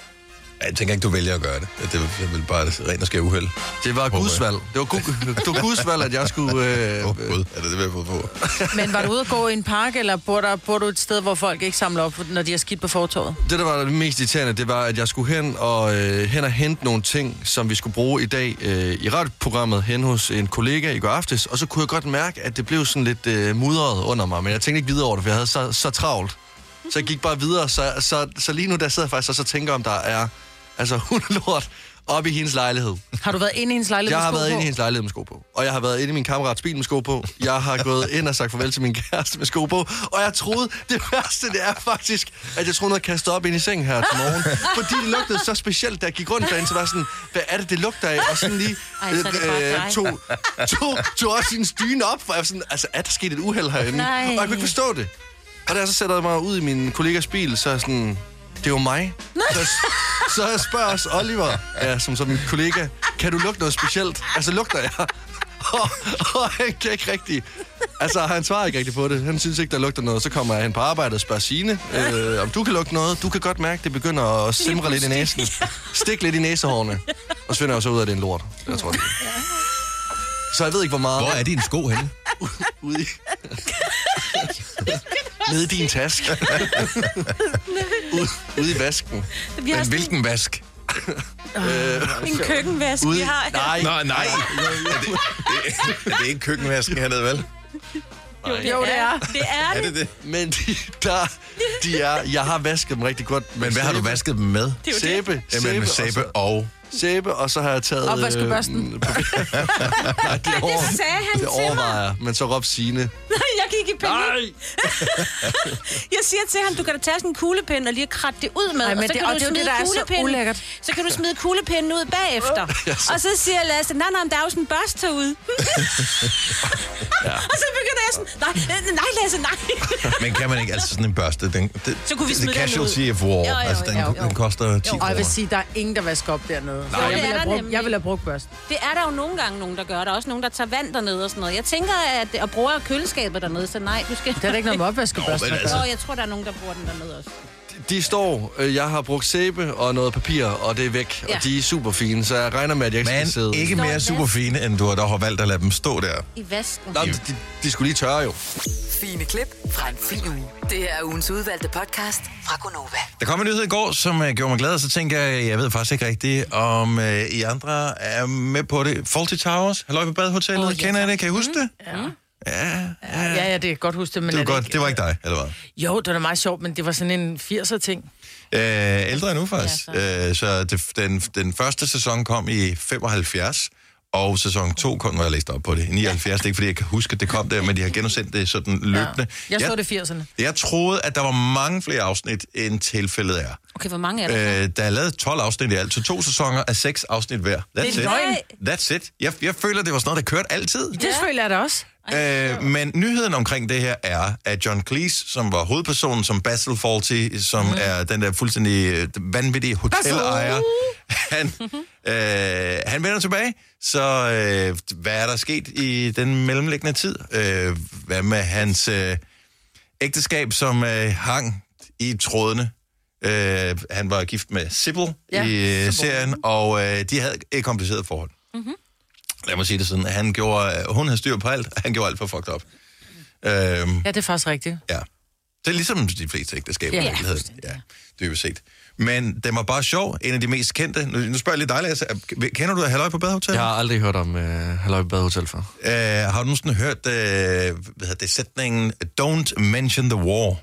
Jeg tænker ikke, du vælger at gøre det. Det er vel bare rent og skæve uheld. Det var Håber Guds jeg. valg. Det var, gu, det var Guds valg, at jeg skulle... Øh, Gud, er det det, vi har fået på? Men var du ude at gå i en park, eller bor, der, bor du et sted, hvor folk ikke samler op, når de har skidt på fortorvet? Det, der var det mest irriterende, det var, at jeg skulle hen og, øh, hen og hente nogle ting, som vi skulle bruge i dag øh, i radioprogrammet hen hos en kollega i går aftes, og så kunne jeg godt mærke, at det blev sådan lidt øh, mudret under mig, men jeg tænkte ikke videre over det, for jeg havde så, så travlt. Så jeg gik bare videre, så, så, så lige nu der sidder jeg faktisk og så tænker, om der er altså hundelort op i hendes lejlighed. Har du været inde i hendes lejlighed Jeg med har sko været på? inde i hendes lejlighed med sko på. Og jeg har været inde i min kammerats bil med sko på. Jeg har gået ind og sagt farvel til min kæreste med sko på. Og jeg troede, det værste det er faktisk, at jeg troede, noget kastet op ind i sengen her til morgen. Fordi det lugtede så specielt, da jeg gik rundt derinde, så var jeg sådan, hvad er det, det lugter af? Og sådan lige Ej, så er det bare dig. tog, tog, tog også sin dyne op, for jeg var sådan, altså er der sket et uheld herinde? Nej. Og jeg kunne ikke forstå det. Og da jeg så sætter mig ud i min kollegas bil, så er jeg sådan, det er jo mig. Så, så jeg spørger også Oliver, ja, som, som min kollega, kan du lugte noget specielt? Altså, lugter jeg? Og, og han kan ikke rigtig... Altså, han svarer ikke rigtig på det. Han synes ikke, der lugter noget. Så kommer han på arbejde og spørger Signe, øh, om du kan lugte noget. Du kan godt mærke, det begynder at simre lidt i næsen. Stik lidt i næsehårene. Og så finder jeg så ud af, at det er en lort. Jeg tror det. Så jeg ved ikke, hvor meget... Hvor er din sko henne? Ude i... Nede i din taske. ude, ude i vasken. Vi har Men hvilken vask? Øh, en køkkenvask, ude vi har. Nej, Nå, nej. Er det, det, er det ikke køkkenvasken hernede, vel? Jo, det er. Det er Er det. det det? Men de, der, de er, jeg har vasket dem rigtig godt. Men hvad har du vasket dem med? Det er jo det. Sæbe. Jamen sæbe og... Sæbe, og så har jeg taget... Opvaskebørsten. Øh, papir. Nej, det, over, Det sagde han det til overvejer jeg. Men så råbte Signe. Jeg gik i panik. Nej! Jeg siger til ham, du kan da tage sådan en kuglepind og lige kratte det ud med, Ej, men og så det- kan og du det jo smide det, der er så kuglepinden- ulækkert. Så kan du smide kuglepinden ud bagefter. Og så siger Lasse, nej, nej, men der er jo sådan en børste herude. Og så begynder jeg sådan, nej, øh, nej Lasse, nej. Men kan man ikke, altså sådan en børste, den, det, Så kunne vi smide den casualty ud. of war. Jo, jo, altså, den, jo, jo. den koster 10 Og jeg vil sige, der er ingen, der vasker op dernede. Jo, jeg vil have brugt, jeg vil have brugt børsten. Det er der jo nogle gange nogen, der gør. Der er også nogen, der tager vand dernede og sådan noget. Jeg tænker, at og bruger køleskabet dernede, så nej, du skal... Det er da ikke noget med opvaskebørsten Nå, at altså- gøre. Åh, jeg tror, der er nogen, der bruger den dernede også. De står, øh, jeg har brugt sæbe og noget papir, og det er væk. Ja. Og de er super fine, så jeg regner med, at jeg ikke skal sidde... Men ikke mere super fine, end du har dog har valgt at lade dem stå der. I vasken. Nå, de, de skulle lige tørre jo. Fine klip fra en fin uge. Det er ugens udvalgte podcast fra Gonova. Der kom en nyhed i går, som uh, gjorde mig glad, og så tænker jeg, jeg ved faktisk ikke rigtigt, om uh, I andre er med på det. Faulty Towers, Halløj på Badehotellet, oh, ja, kender I det? Kan I huske det? Ja. Ja, Ja, ja, det kan jeg godt huske det, men det var er godt. Det var ikke dig, eller hvad? Jo, det var da meget sjovt, men det var sådan en 80'er ting. Øh, ældre endnu faktisk. Ja, så øh, det, den, den første sæson kom i 75, og sæson 2 kom, når jeg læste op på det, i 79. Det er ikke, fordi jeg kan huske, at det kom der, men de har genudsendt det sådan løbende. Jeg så det i 80'erne. jeg troede, at der var mange flere afsnit, end tilfældet er. Okay, hvor mange er der? Øh, der er lavet 12 afsnit i alt, så to sæsoner af seks afsnit hver. That's Det er it. løgn. That's it. Jeg, jeg føler, det var sådan noget, der kørte altid. Det føler jeg da også. Øh, men nyheden omkring det her er, at John Cleese, som var hovedpersonen, som Basil Fawlty, som mm. er den der fuldstændig øh, vanvittige hotelejer, han, øh, han vender tilbage. Så øh, hvad er der sket i den mellemliggende tid? Øh, hvad med hans øh, ægteskab, som øh, hang i trådene? Øh, han var gift med Sybil Ja, i øh, Sybil. serien, og øh, de havde et kompliceret forhold. Mhm. Lad mig sige det sådan. Han gjorde, hun havde styr på alt, og han gjorde alt for fucked up. Øhm, Ja, det er faktisk rigtigt. ja. Det er ligesom de fleste ægteskaber, Ja. ja. Ja, dybest set. Men den var bare sjov. En af de mest kendte. Nu, nu spørger jeg lidt dig, Lasse. Kender du Halløj på Badehotel? Jeg har aldrig hørt om uh, Halløj Badehotel før. Øh, har du nogensinde hørt øh, hvad hedder det, sætningen Don't mention the war?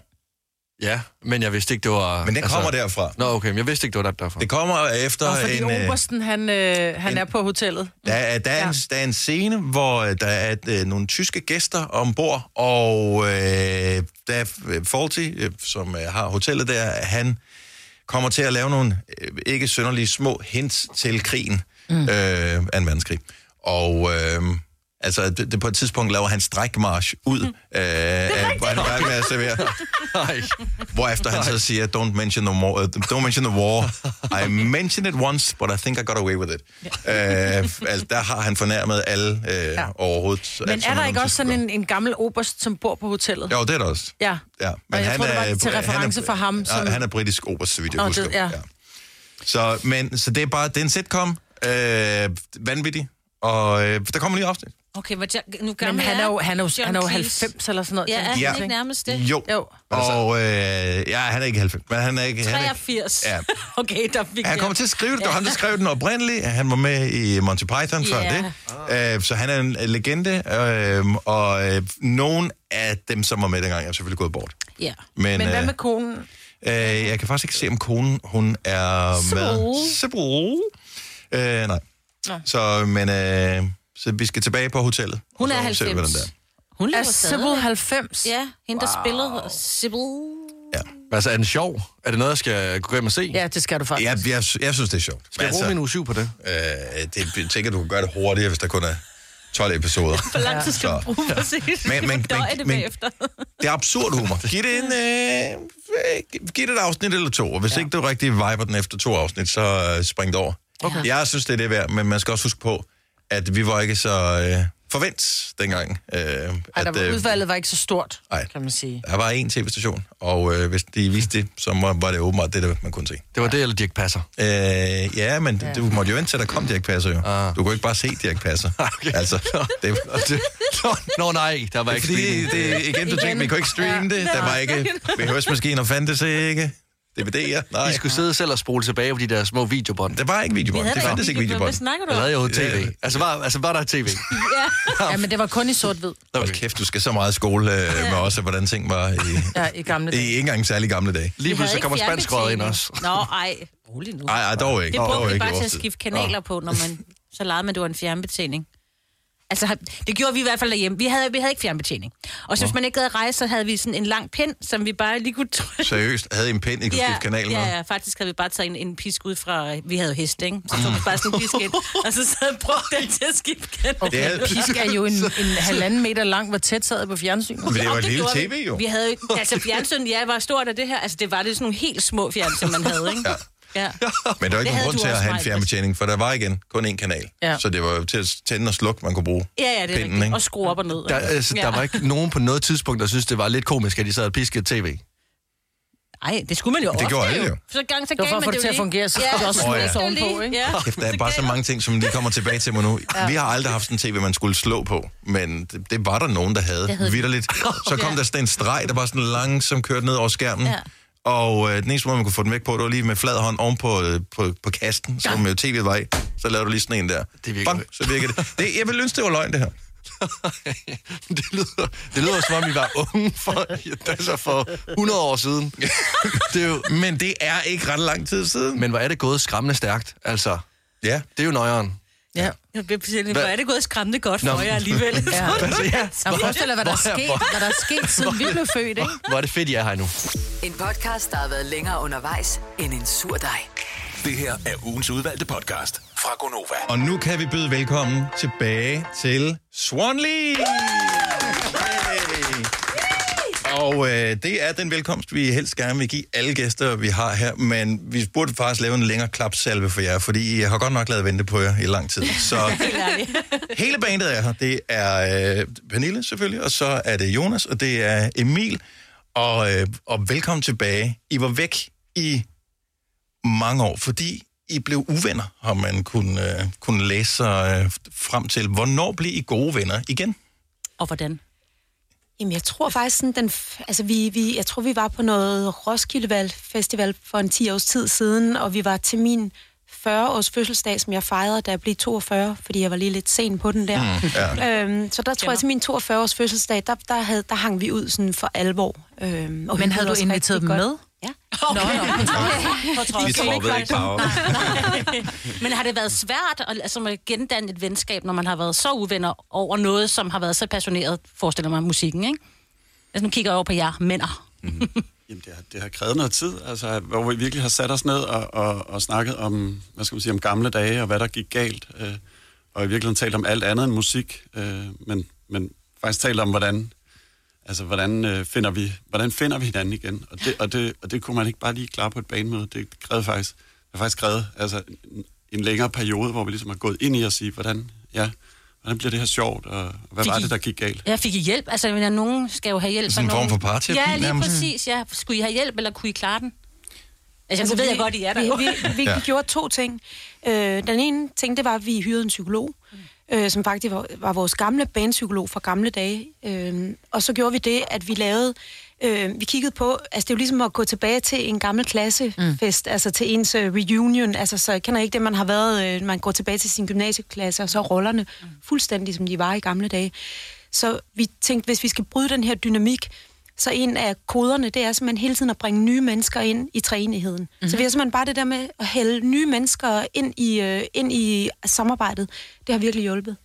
Ja, men jeg vidste ikke, det var... Men den kommer derfra. Nå, okay, men jeg vidste ikke, det var der, derfra. Det kommer efter Og fordi en... øh, Obersten, han, øh, han en- er på hotellet. Der er, der, er en, der er en scene, hvor øh, der er øh, nogle tyske gæster ombord, og øh, der er øh, Fawlty, øh, som øh, har hotellet der, han kommer til at lave nogle øh, ikke synderlige små hints til krigen mm. øh, af en verdenskrig. Og øh, altså, det, det, på et tidspunkt laver han strækmarsch ud, øh, af, han er i gang med at servere. Hvorefter han så siger, don't mention, the war, uh, don't mention the war. I mentioned it once, but I think I got away with it. Uh, altså, der har han fornærmet alle uh, ja. overhovedet. Men er der ikke også sådan en, en gammel oberst, som bor på hotellet? Jo, det er der også. Ja. Ja, Og jeg tror, det var til reference for ham, som- Ja, han er britisk oberst, så vidt jeg husker. det- ja. Så, men, så det er bare, det er en sitcom, øh, vanvittig, og øh, der kommer lige afsnit. Okay, hvor jeg, nu Men gammel han er jo, han er jo, John han er jo Cleese? 90 eller sådan noget. Ja, er han Ja. ikke nærmest det? Jo, Jo. og øh, ja, han er ikke 90, men han er ikke... Han er, ikke- 83. Ja. Okay, der fik Han kommer til at skrive det. Det var ham, der skrev den oprindeligt. Han var med i Monty Python før Ja. det. Uh, så han er en øh, legende. Uh, og uh, nogen af dem, som var med dengang, er selvfølgelig gået bort. Ja. Men, Men hvad øh, med konen? Uh, jeg kan faktisk ikke se, om konen hun er med. Sybil. Uh, nej. Nå. Så, men, uh, så vi skal tilbage på hotellet. Hun er så ser vi, 90. hvordan det er. Hun Er Sybil stadig. 90? Ja, hende der wow. spillede Sybil. Altså, er den sjov? Er det noget, jeg skal gå hjem og se? Ja, det skal du faktisk. Jeg, jeg, jeg synes, det er sjovt. Skal jeg bruge min uge 7 på det? Øh, det jeg tænker, du kan gøre det hurtigere, hvis der kun er 12 episoder. Hvor lang tid skal du bruge præcis? Men- men- Døje men- det men- bagefter. Det er absurd humor. Giv det en øh, giv det et afsnit eller to, og hvis ja. ikke du rigtig viber den efter to afsnit, så øh, spring det over. Okay. Jeg synes, det er det værd, men man skal også huske på, at vi var ikke så øh, forvent dengang. Øh, Ej, der at, var, øh, udvalget var ikke så stort, Ej. kan man sige. der var én tv-station, og øh, hvis de viste det, så må, var det åbenbart det, der man kunne se. Det var det, eller Dirk Passer? Øh, ja, men ja. du måtte jo vente til, der kom Dirk Passer jo. Ah. Du kunne ikke bare se Dirk Passer. okay. Altså, det, det, nå, nå nej, der var ikke Fordi streaming. det, igen, du tænkte, vi kunne ikke streame det. Der var ikke VHS-maskiner, fandtes ikke. DVD'er, nej. I skulle sidde selv og spole tilbage på de der små videobånd. Der var ikke videobånd. Det fandtes ikke videobånd. Hvad snakker du Jeg om? havde jo tv. Altså var, altså var der tv? Ja, men det var kun i sort-hvid Hold kæft, du skal så meget i skole øh, med også, hvordan ting var i, ja, i gamle i dage. ikke engang særlig gamle dage. Lige pludselig kommer spanskrøret ind også. Nå, ej. Rolig nu. Ej, ej, dog ikke. Det brugte vi ikke i bare til at skifte kanaler på, når man... Så legede man, det var en fjernbetjening. Altså, det gjorde vi i hvert fald derhjemme. Vi havde, vi havde ikke fjernbetjening. Og så hvis man ikke havde rejse, så havde vi sådan en lang pind, som vi bare lige kunne trykke. Seriøst, havde I en pind, I kunne skifte kanal med? ja, ja, faktisk havde vi bare taget en, en pisk ud fra... Vi havde jo hest, ikke? Så tog vi bare sådan en pisk ind, og så sad og brugte den til at skifte kanal. Okay, pisk er jo en, en halvanden meter lang, hvor tæt sad på fjernsynet. Men det var et lille tv jo. Vi havde jo- altså fjernsyn, ja, var stort af det her. Altså, det var det sådan nogle helt små fjernsyn, man havde, ikke? Ja. Ja. Men der var ikke Det nogen havde grund til at have en fjernbetjening, for der var igen kun én kanal. Ja. Så det var jo til at tænde og slukke, man kunne bruge. Ja, ja, det er Pinden, rigtigt. ikke? Og skrue op og ned. Der, altså, ja. der var ikke nogen på noget tidspunkt, der synes det var lidt komisk, at de sad og piskede tv. Nej, det skulle man jo Det ofte gjorde alle jo. Så gang så Det var gav for at man få det til at jo fungere, så der også Åh, ja. slås ovenpå, ikke? Ja. Kæft, der er bare så mange ting, som lige kommer tilbage til mig nu. Ja. Vi har aldrig haft sådan en tv, man skulle slå på, men det, det var der nogen, der havde. Det havde vi. Vitterligt. Så kom Ja. der sådan en streg, der var sådan langsomt kørt ned over skærmen. Ja. Og øh, den eneste måde, man kunne få den væk på, det var lige med flad hånd oven på, øh, på, på kasten, som jo tv'et var i. Så lavede du lige sådan en der. Det virker- Bang, så virker det. det. Jeg vil ønske, det var løgn, det her. det, lyder, det lyder som om, I var unge for, altså for 100 år siden. Det er jo, Men det er ikke ret lang tid siden. men hvor er det gået skræmmende stærkt? Altså, Ja. det er jo nøjeren. Ja. Jeg bliver simpelthen, hvor er det gået skræmmende godt for Nå. jer alligevel. Ja. Altså, ja, Jeg forestiller hvad der er sket, hvad der er sket, siden vi blev født, ikke? hvor er det fedt, I er her nu. En podcast, der har været længere undervejs end en sur dej. Det her er ugens udvalgte podcast fra Gonova. Og nu kan vi byde velkommen tilbage til Swanley! Hey. Og øh, det er den velkomst, vi helst gerne vil give alle gæster, vi har her. Men vi burde faktisk lave en længere klapsalve for jer, fordi jeg har godt nok lavet vente på jer i lang tid. Så hele bandet er her. Det er øh, Pernille selvfølgelig, og så er det Jonas, og det er Emil. Og, øh, og velkommen tilbage. I var væk i mange år, fordi I blev uvenner, har man kunne, øh, kunne læse sig øh, frem til. Hvornår blev I gode venner igen? Og hvordan? Jamen, jeg tror faktisk sådan, den, altså vi, vi, jeg tror, vi var på noget Roskilde Val- Festival for en 10 års tid siden, og vi var til min 40-års fødselsdag, som jeg fejrede, da jeg blev 42, fordi jeg var lige lidt sen på den der. Mm, ja. Øhm, så der tror jeg til min 42-års fødselsdag, der, der, havde, der hang vi ud sådan for alvor. Øhm, og Men havde du inviteret dem godt. med? Ja. Nå, nå. På trods. Vi troppede ikke bare. Men har det været svært at, altså, at gendanne et venskab, når man har været så uvenner over noget, som har været så passioneret, forestiller mig, musikken, ikke? Altså, nu kigger jeg over på jer, mænder. Jamen, det har, det har krævet noget tid, altså, hvor vi virkelig har sat os ned og, og, og snakket om, hvad skal man sige, om gamle dage og hvad der gik galt. Øh, og i virkeligheden talt om alt andet end musik, øh, men, men faktisk talt om, hvordan, altså, hvordan, øh, finder vi, hvordan finder vi hinanden igen. Og det, og, det, og det kunne man ikke bare lige klare på et banemøde. Det krævede faktisk, det har faktisk krævet altså, en, en længere periode, hvor vi ligesom har gået ind i at sige, hvordan, ja, hvordan bliver det her sjovt, og hvad Fik var I- det, der gik galt? Jeg fik I hjælp. Altså, jeg mener, nogen skal jo have hjælp. Sådan en af form nogen. for parterapi Ja, lige nærmest. præcis. Ja. Skulle I have hjælp, eller kunne I klare den? Altså, Altså, så ved vi- jeg godt, I er der vi, jo. vi, vi, Ja. vi gjorde to ting. Øh, den ene ting, det var, at vi hyrede en psykolog, øh, som faktisk var, var vores gamle bandpsykolog fra gamle dage. Øh, og så gjorde vi det, at vi lavede... Øh, vi kiggede på... Altså, det er jo ligesom at gå tilbage til en gammel klassefest, mm. altså til ens øh, reunion. Altså, så jeg kender ikke det, man har været... Øh, man går tilbage til sin gymnasieklasse, og så er rollerne mm. fuldstændig, som de var i gamle dage. Så vi tænkte, hvis vi skal bryde den her dynamik, så en af koderne, det er simpelthen hele tiden at bringe nye mennesker ind i træenigheden. Mm-hmm. Så vi har simpelthen bare det der med at hælde nye mennesker ind i, øh, ind i samarbejdet. Det har virkelig hjulpet.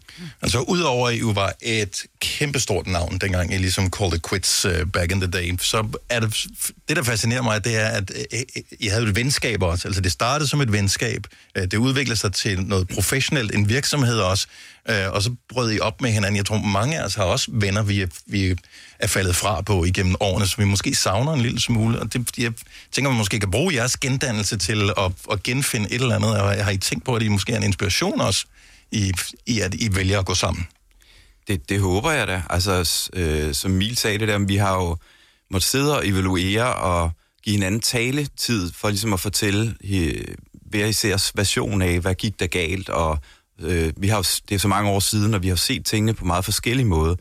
Altså, udover at I jo var et kæmpestort navn, dengang I ligesom called it quits uh, back in the day, så er det, det, der fascinerer mig, det er, at uh, I havde et venskab også. Altså, det startede som et venskab. Det udviklede sig til noget professionelt, en virksomhed også øh, og så brød I op med hinanden. Jeg tror, mange af os har også venner, vi er, vi er faldet fra på igennem årene, som vi måske savner en lille smule. Og det, jeg tænker, man måske kan bruge jeres gendannelse til at, at genfinde et eller andet. Og har I tænkt på, at I måske er en inspiration også, i, i at I vælger at gå sammen? Det, det håber jeg da. Altså, øh, som Mil sagde det der, vi har jo måttet sidde og evaluere og give hinanden taletid for ligesom at fortælle hver især version af, hvad gik der galt, og øh, vi har jo, det er så mange år siden, og vi har set tingene på meget forskellige måder.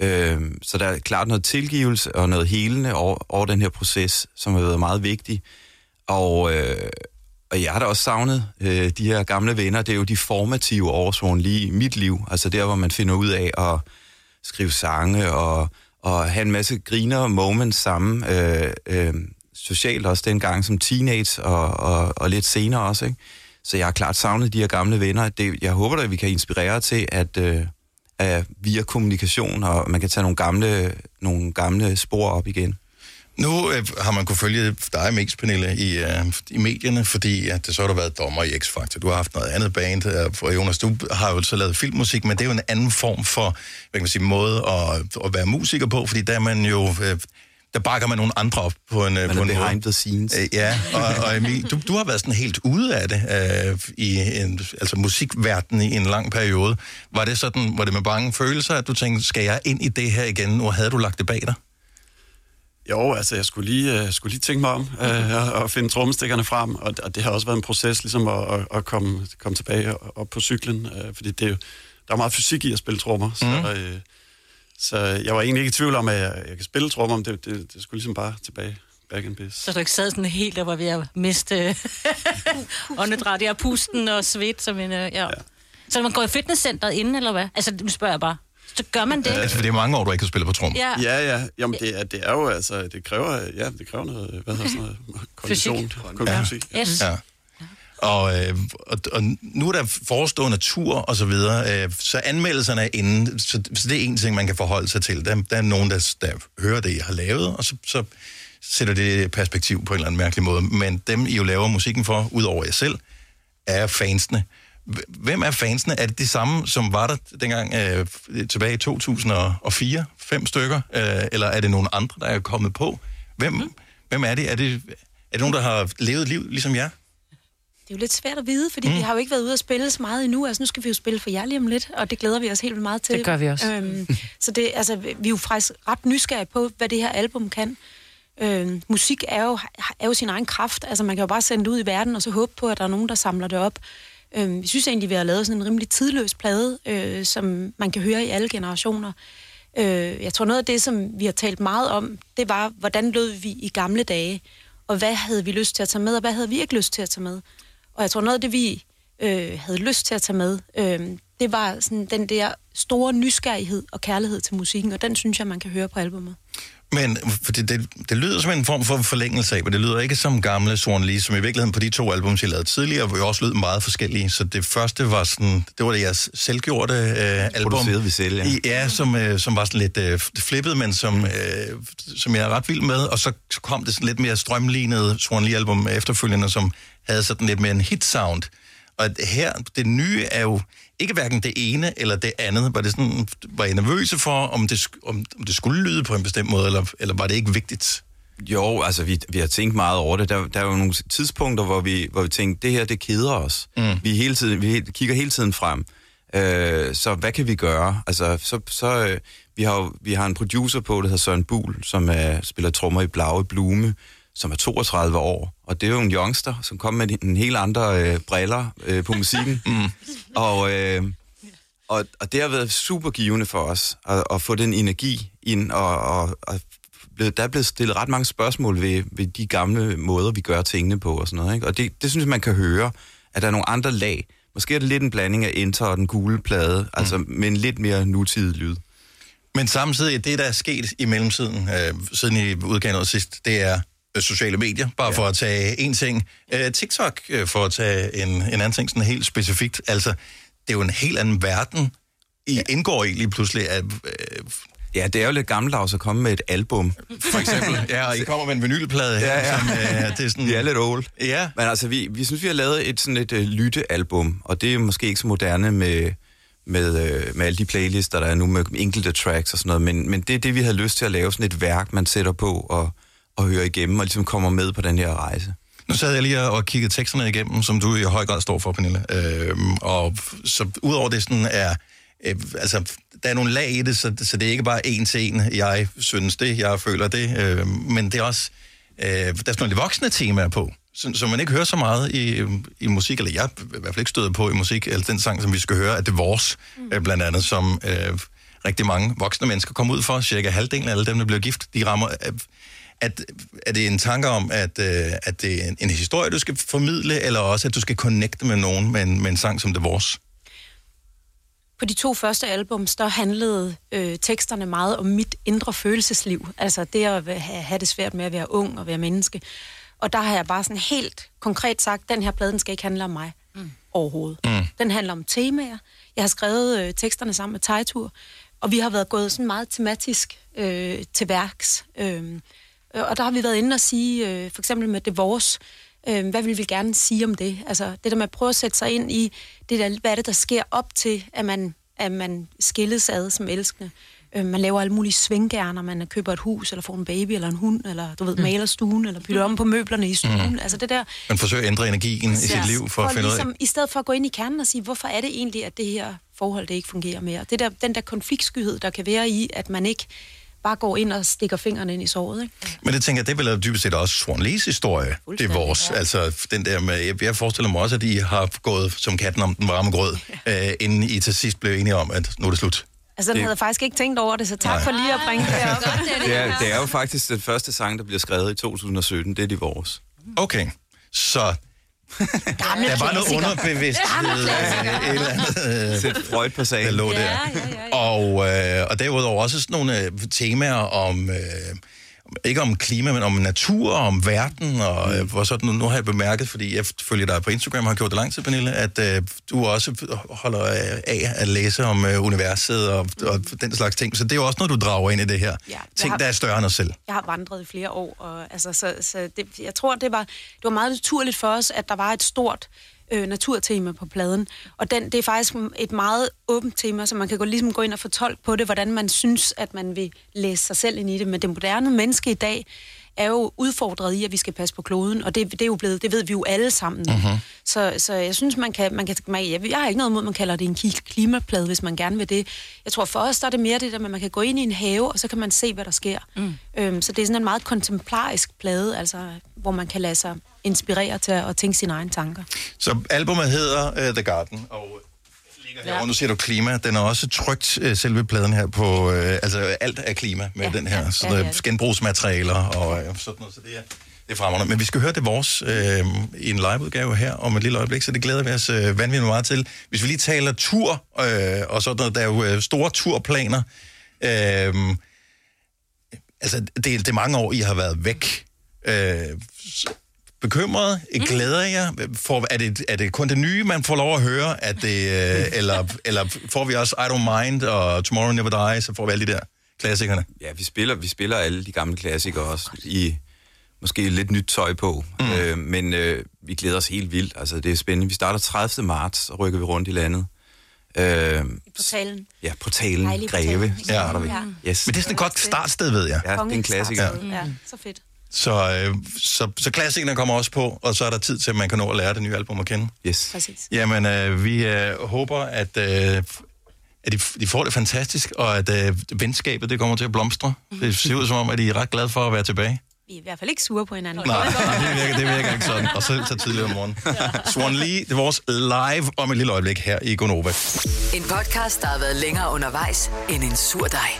Øh, så der er klart noget tilgivelse og noget helende over, over den her proces, som har været meget vigtig. Og, øh, og jeg har da også savnet øh, de her gamle venner. Det er jo de formative år, lige i mit liv. Altså der, hvor man finder ud af at skrive sange og, og have en masse griner moments sammen. Øh, øh, socialt også dengang som teenage og, og, og lidt senere også. Ikke? Så jeg har klart savnet de her gamle venner. Det, jeg håber da, at vi kan inspirere til, at, øh, at via kommunikation, og man kan tage nogle gamle, nogle gamle spor op igen. Nu øh, har man kunne følge dig, Mix, Pernille, i, øh, i medierne, fordi at, det, så har du været dommer i X-Factor. Du har haft noget andet band, øh, for Jonas, du har jo så lavet filmmusik, men det er jo en anden form for, hvad kan man sige, måde at, at være musiker på, fordi der er man jo... Øh, der bakker man nogle andre op på en, øh, Man på er en behind måde. the scenes. Øh, ja, og, og Emil, du, du har været sådan helt ude af det øh, i en, altså musikverdenen i en lang periode. Var det sådan, var det med bange følelser, at du tænkte, skal jeg ind i det her igen, nu havde du lagt det bag dig? Jo, altså jeg skulle lige, uh, skulle lige tænke mig om uh, og, finde trommestikkerne frem, og, og det har også været en proces ligesom at, at, at komme, komme tilbage og, op på cyklen, uh, fordi det, er jo- der er meget fysik i at spille trommer, så, Mhm. uh, så jeg var egentlig ikke i tvivl om, at jeg, jeg kan spille trommer, men det, det, det skulle ligesom bare tilbage, back in biz. Så du ikke sad sådan helt, der var ved at miste åndedræt. Jeg pusten og svedt som en... øh, Ja. Så man går i fitnesscenteret inden, eller hvad? Altså, nu spørger jeg bare. Så gør man det? Altså, for det er mange år, du ikke har spillet på trommer. Ja. Ja, ja. Jamen, det er, det er jo, altså, det kræver, ja, det kræver noget, hvad hedder sådan noget, kondition. Ja. Fysik. Yes. Ja. Og, øh, og, og nu er der forestående tur og så videre, øh, så anmeldelserne er inde, så, så det er en ting, man kan forholde sig til. Der, der er nogen, der, der hører det, jeg har lavet, og så, så sætter det perspektiv på en eller anden mærkelig måde. Men dem, I jo laver musikken for, udover jer selv, er fansene. Hvem er fansene? Er det de samme, som var der dengang øh, tilbage i 2004? Fem stykker? Øh, eller er det nogle andre, der er kommet på? Hvem, hvem er det? Er det, er det nogen, der har levet et liv ligesom jer? Det er jo lidt svært at vide, fordi mm. vi har jo ikke været ude at spille så meget endnu. Altså, nu skal vi jo spille for jer lige om lidt, og det glæder vi os helt vildt meget til. Det gør vi også. Øhm, så det, altså, vi er jo faktisk ret nysgerrige på, hvad det her album kan. Øhm, musik er jo, er jo sin egen kraft. Altså, man kan jo bare sende det ud i verden, og så håbe på, at der er nogen, der samler det op. Øhm, vi synes egentlig, vi har lavet sådan en rimelig tidløs plade, øh, som man kan høre i alle generationer. Øh, jeg tror, noget af det, som vi har talt meget om, det var, hvordan lød vi i gamle dage, og hvad havde vi lyst til at tage med, og hvad havde vi ikke lyst til at tage med. Og jeg tror, noget af det, vi øh, havde lyst til at tage med, øh, det var sådan den der store nysgerrighed og kærlighed til musikken, og den synes jeg, man kan høre på albumet. Men for det, det, det lyder som en form for forlængelse af, men det lyder ikke som gamle Swan Lee, som i virkeligheden på de to album, jeg lavede tidligere, hvor jo også lød meget forskellige. Så det første var sådan, det var det jeres selvgjorte øh, album. Producerede vi selv, ja. I, ja, som, øh, som var sådan lidt øh, flippet, men som, øh, som jeg er ret vild med. Og så kom det sådan lidt mere strømlignet Swan Lee album efterfølgende, som havde sådan lidt mere en hit sound. Og her, det nye er jo ikke hverken det ene eller det andet. Var, det sådan, var I nervøse for, om det, om, om det skulle lyde på en bestemt måde, eller, eller var det ikke vigtigt? Jo, altså vi, vi har tænkt meget over det. Der, der er jo nogle tidspunkter, hvor vi, hvor vi tænkte, det her, det keder os. Mm. Vi, hele tiden, vi kigger hele tiden frem. Øh, så hvad kan vi gøre? Altså, så, så, øh, vi, har, vi har en producer på, der hedder Søren Buhl, som er, spiller trommer i Blaue Blume, som er 32 år. Og det er jo en youngster, som kom med en helt andre øh, briller øh, på musikken. mm. Og... Øh, og, og det har været super givende for os at, at få den energi ind, og, og, og blevet, der er blevet stillet ret mange spørgsmål ved, ved de gamle måder, vi gør tingene på og sådan noget. Ikke? Og det, det synes jeg, man kan høre, at der er nogle andre lag. Måske er det lidt en blanding af Enter og den gule plade, mm. altså med en lidt mere nutidig lyd. Men samtidig, det der er sket i mellemtiden, øh, siden I udgav noget sidst, det er sociale medier, bare ja. for at tage en ting. Øh, TikTok, øh, for at tage en, en anden ting, sådan helt specifikt. Altså, det er jo en helt anden verden, I indgår i lige pludselig. At, øh, Ja, det er jo lidt gammeldags at komme med et album. For eksempel. Ja, og I kommer med en vinylplade her. Ja, ja. Som, øh, det er sådan... Vi er lidt old. Ja. Men altså, vi, vi synes, vi har lavet et sådan et uh, lyttealbum, og det er måske ikke så moderne med, med, øh, med alle de playlister, der er nu med enkelte tracks og sådan noget. Men, men det er det, vi havde lyst til at lave, sådan et værk, man sætter på og, og hører igennem, og ligesom kommer med på den her rejse. Nu sad jeg lige og kiggede teksterne igennem, som du i høj grad står for, Pernille. Øhm, og så udover det sådan er... Øh, altså, der er nogle lag i det, så, så det er ikke bare en til en, jeg synes det, jeg føler det. Øh, men det er også... Øh, der er sådan nogle lidt voksne temaer på, som, som man ikke hører så meget i, i musik, eller jeg er i hvert fald ikke støder på i musik, eller den sang, som vi skal høre, at det er vores, mm. øh, blandt andet, som øh, rigtig mange voksne mennesker kommer ud for. Cirka halvdelen af alle dem, der bliver gift, de rammer... At, er det en tanke om, at, øh, at det er en, en historie, du skal formidle, eller også, at du skal connecte med nogen med en, med en sang som det vores? På de to første albums, der handlede øh, teksterne meget om mit indre følelsesliv. Altså det at have, have det svært med at være ung og være menneske. Og der har jeg bare sådan helt konkret sagt, den her plade, den skal ikke handle om mig mm. overhovedet. Mm. Den handler om temaer. Jeg har skrevet øh, teksterne sammen med Tejtur, og vi har været gået sådan meget tematisk øh, til værks. Øh, og der har vi været inde og sige, øh, for eksempel med det vores, øh, hvad vil vi gerne sige om det? Altså det der med at prøve at sætte sig ind i, det der, hvad er det, der sker op til, at man, at man skilles ad som elskende. Øh, man laver alle mulige svinggærner, man køber et hus, eller får en baby, eller en hund, eller du ved, mm. maler stuen, eller bytter om på møblerne i stuen. Mm. Altså det der... Man forsøger at ændre energien i sit liv for at finde ligesom, ud af... I stedet for at gå ind i kernen og sige, hvorfor er det egentlig, at det her forhold det ikke fungerer mere? Det der, den der konfliktskyhed, der kan være i, at man ikke bare går ind og stikker fingrene ind i såret. Ikke? Men det tænker jeg, det er vel dybest set også Swan Lees historie. Det er vores. Ja. Altså, den der med, jeg, jeg forestiller mig også, at I har gået som katten om den varme grød, ja. øh, inden I til sidst blev enige om, at nu er det slut. Altså, den Det- havde jeg faktisk ikke tænkt over det, så tak Nej. for lige at bringe det op. Det er, det er jo faktisk den første sang, der bliver skrevet i 2017. Det er de vores. Okay, så Gamle der er bare noget klassiker. øh, et eller andet, øh, Sæt Freud på sagen. der lå Ja, der. ja, ja, ja. Og, øh, og derudover også sådan nogle øh, temaer om, øh, ikke om klima, men om natur, og om verden, og, øh, og sådan, nu har jeg bemærket, fordi jeg følger dig på Instagram, og har gjort det lang tid, Pernille, at øh, du også holder øh, af at læse om øh, universet og, og den slags ting. Så det er jo også noget, du drager ind i det her. Ja, ting, har- der er større end os selv. Jeg har vandret i flere år, og altså, så, så det, jeg tror, det var, det var meget naturligt for os, at der var et stort øh, naturtema på pladen. Og den, det er faktisk et meget åbent tema, så man kan gå, ligesom gå ind og fortolke på det, hvordan man synes, at man vil læse sig selv ind i det. Men det moderne menneske i dag er jo udfordret i, at vi skal passe på kloden, og det, det er jo blevet, det ved vi jo alle sammen. Mhm. Så, så jeg synes, man kan, man kan man, jeg, jeg har ikke noget imod, at man kalder det en klimaplade, hvis man gerne vil det. Jeg tror for os, der er det mere det der at man kan gå ind i en have, og så kan man se, hvad der sker. Mm. Øhm, så det er sådan en meget kontemplarisk plade, altså, hvor man kan lade sig inspirere til at tænke sine egne tanker. Så albumet hedder uh, The Garden, og her, og nu siger du klima. Den er også trygt, uh, selve pladen her, på, uh, altså alt er klima med ja, den her. Ja, så ja, er det. genbrugsmaterialer og uh, sådan noget, så det er, det er fremragende. Men vi skal høre det vores uh, i en liveudgave her om et lille øjeblik, så det glæder vi os uh, vanvittigt meget til. Hvis vi lige taler tur uh, og sådan noget, der er jo uh, store turplaner. Uh, altså, det, det er mange år, I har været væk. Øh, så bekymret? Glæder jeg? For, er, det, er det kun det nye, man får lov at høre? At det, øh, eller, eller får vi også I Don't Mind og Tomorrow Never Dies, så får vi alle de der klassikerne? Ja, vi spiller, vi spiller alle de gamle klassikere også i måske lidt nyt tøj på. Mm. Øh, men øh, vi glæder os helt vildt. Altså, det er spændende. Vi starter 30. marts, så rykker vi rundt i landet. Øh, Portalen. ja, portalen Greve starter vi. Ja. Yes. Men det er sådan et godt startsted, ved jeg. Ja, det er en klassiker. Ja. ja, så fedt. Så, øh, så, så klassikerne kommer også på, og så er der tid til, at man kan nå at lære det nye album at kende. Yes. Præcis. Jamen, øh, vi øh, håber, at, øh, at de, de får det fantastisk, og at øh, venskabet det kommer til at blomstre. Det ser ud som om, at de er ret glade for at være tilbage. Vi er i hvert fald ikke sure på hinanden. Nej, nej, det virker, det virker ikke sådan. Og selv så tidligere om morgenen. Swan Lee, det er vores live om et lille øjeblik her i Gonova. En podcast, der har været længere undervejs end en sur dej.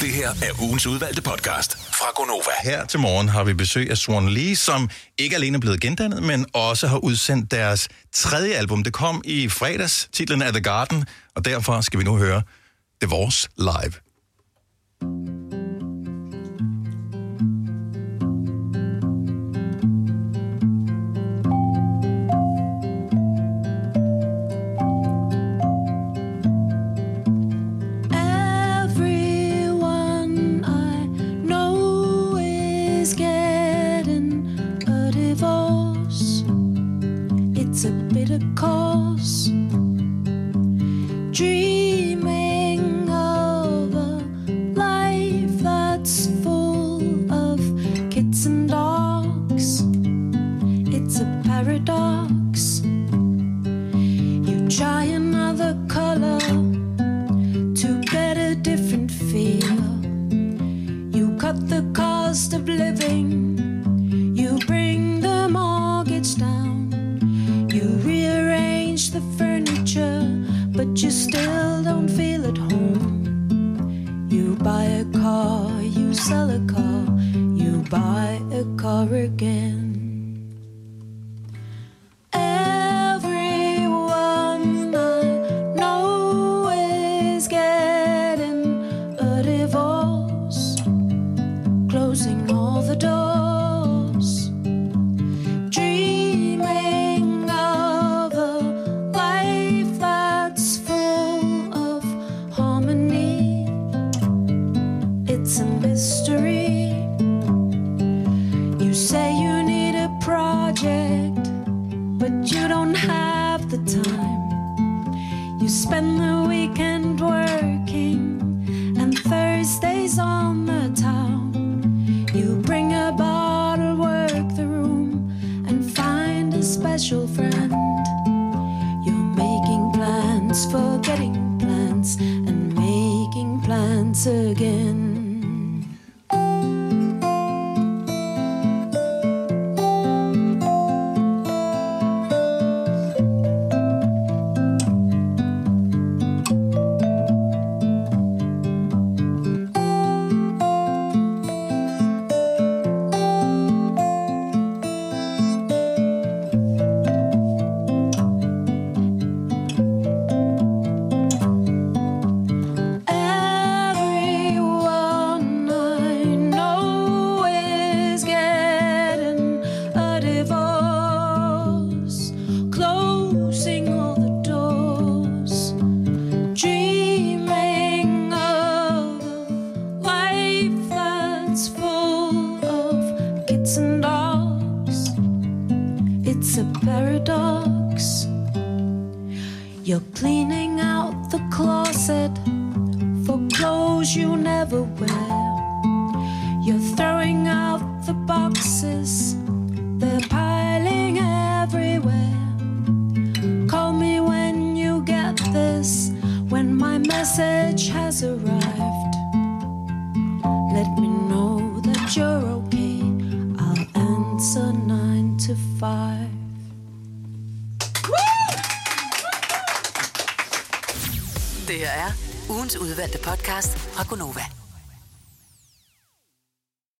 Det her er ugens udvalgte podcast fra Gonova. Her til morgen har vi besøg af Swan Lee, som ikke alene er blevet gendannet, men også har udsendt deres tredje album. Det kom i fredags, titlen er The Garden, og derfor skal vi nu høre Det Vores Live.